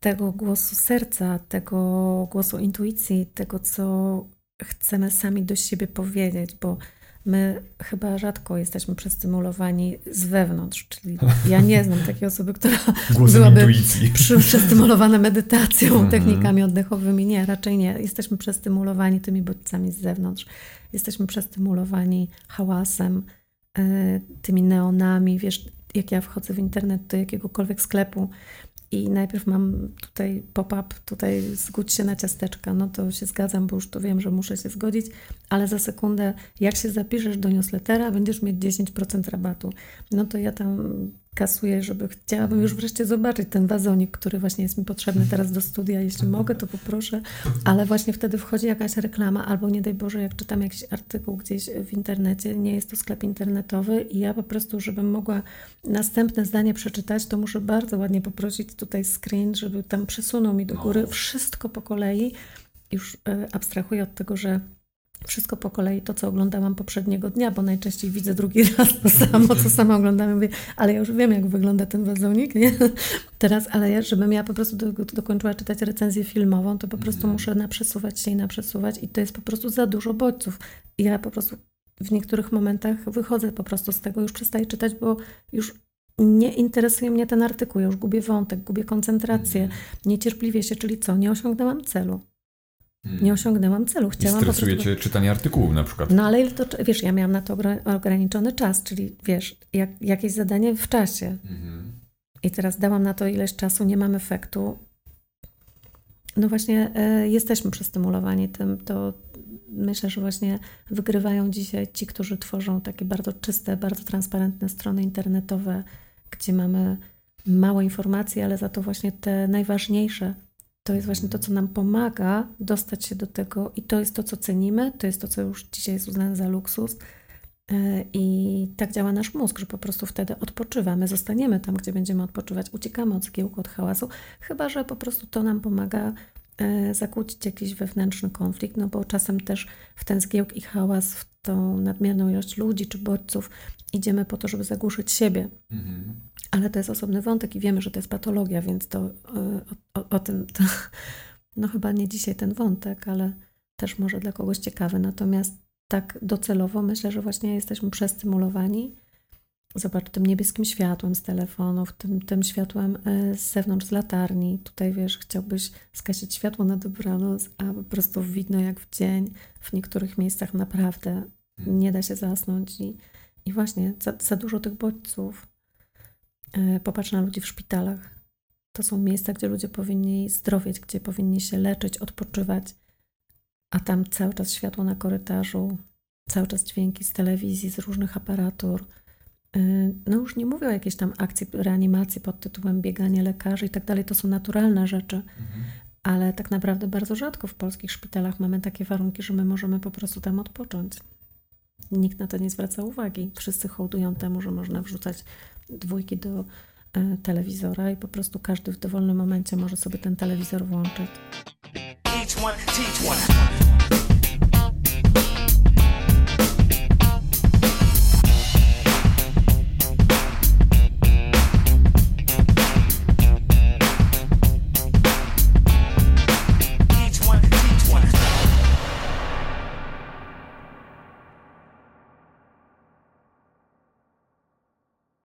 tego głosu serca, tego głosu intuicji, tego, co chcemy sami do siebie powiedzieć, bo my chyba rzadko jesteśmy przestymulowani z wewnątrz, czyli ja nie znam takiej osoby, która Głosem byłaby intuicji. przestymulowana medytacją, mm -hmm. technikami oddechowymi. Nie, raczej nie. Jesteśmy przestymulowani tymi bodźcami z zewnątrz. Jesteśmy przestymulowani hałasem, e, tymi neonami. Wiesz, jak ja wchodzę w internet do jakiegokolwiek sklepu, i najpierw mam tutaj pop-up, tutaj zgódź się na ciasteczka, no to się zgadzam, bo już to wiem, że muszę się zgodzić, ale za sekundę, jak się zapiszesz do newslettera, będziesz mieć 10% rabatu. No to ja tam kasuję, żeby chciałabym już wreszcie zobaczyć ten wazonik, który właśnie jest mi potrzebny teraz do studia. Jeśli mogę, to poproszę, ale właśnie wtedy wchodzi jakaś reklama, albo nie daj Boże, jak czytam jakiś artykuł gdzieś w internecie, nie jest to sklep internetowy i ja po prostu, żebym mogła następne zdanie przeczytać, to muszę bardzo ładnie poprosić tutaj screen, żeby tam przesunął mi do góry wszystko po kolei. Już e, abstrahuję od tego, że wszystko po kolei, to co oglądałam poprzedniego dnia, bo najczęściej widzę drugi raz to samo, co sama oglądam. Mówię, ale ja już wiem, jak wygląda ten wazonik, nie? Teraz, ale ja, żebym ja po prostu do, dokończyła czytać recenzję filmową, to po prostu muszę naprzesuwać się i naprzesuwać i to jest po prostu za dużo bodźców. I ja po prostu w niektórych momentach wychodzę po prostu z tego, już przestaję czytać, bo już nie interesuje mnie ten artykuł, ja już gubię wątek, gubię koncentrację, niecierpliwie się, czyli co, nie osiągnęłam celu. Hmm. Nie osiągnęłam celu. Chciałam I stresuje prostu... cię czytanie artykułów na przykład. No ale ile to, wiesz, ja miałam na to ograniczony czas, czyli wiesz, jak, jakieś zadanie w czasie. Mhm. I teraz dałam na to ileś czasu, nie mam efektu. No właśnie, e, jesteśmy przestymulowani tym. To myślę, że właśnie wygrywają dzisiaj ci, którzy tworzą takie bardzo czyste, bardzo transparentne strony internetowe, gdzie mamy mało informacji, ale za to właśnie te najważniejsze. To jest właśnie to, co nam pomaga dostać się do tego, i to jest to, co cenimy, to jest to, co już dzisiaj jest uznane za luksus. E, I tak działa nasz mózg, że po prostu wtedy odpoczywamy, zostaniemy tam, gdzie będziemy odpoczywać, uciekamy od zgiełku, od hałasu, chyba że po prostu to nam pomaga zakłócić jakiś wewnętrzny konflikt, no bo czasem też w ten zgiełk i hałas, w tą nadmierną ilość ludzi czy bodźców idziemy po to, żeby zagłuszyć siebie. Mhm. Ale to jest osobny wątek i wiemy, że to jest patologia, więc to e, o, o, o tym, to, no chyba nie dzisiaj ten wątek, ale też może dla kogoś ciekawy. Natomiast tak docelowo myślę, że właśnie jesteśmy przestymulowani. Zobacz, tym niebieskim światłem z telefonów, tym, tym światłem e, z zewnątrz z latarni. Tutaj wiesz, chciałbyś skasić światło na dobranoc, a po prostu widno jak w dzień. W niektórych miejscach naprawdę nie da się zasnąć i, i właśnie za, za dużo tych bodźców. E, popatrz na ludzi w szpitalach. To są miejsca, gdzie ludzie powinni zdrowieć, gdzie powinni się leczyć, odpoczywać a tam cały czas światło na korytarzu, cały czas dźwięki z telewizji, z różnych aparatur. Y, no już nie mówię o jakiejś tam akcji reanimacji pod tytułem bieganie lekarzy i tak dalej, to są naturalne rzeczy, mhm. ale tak naprawdę bardzo rzadko w polskich szpitalach mamy takie warunki, że my możemy po prostu tam odpocząć. Nikt na to nie zwraca uwagi. Wszyscy hołdują temu, że można wrzucać dwójki do y, telewizora i po prostu każdy w dowolnym momencie może sobie ten telewizor włączyć. Each one, teach one.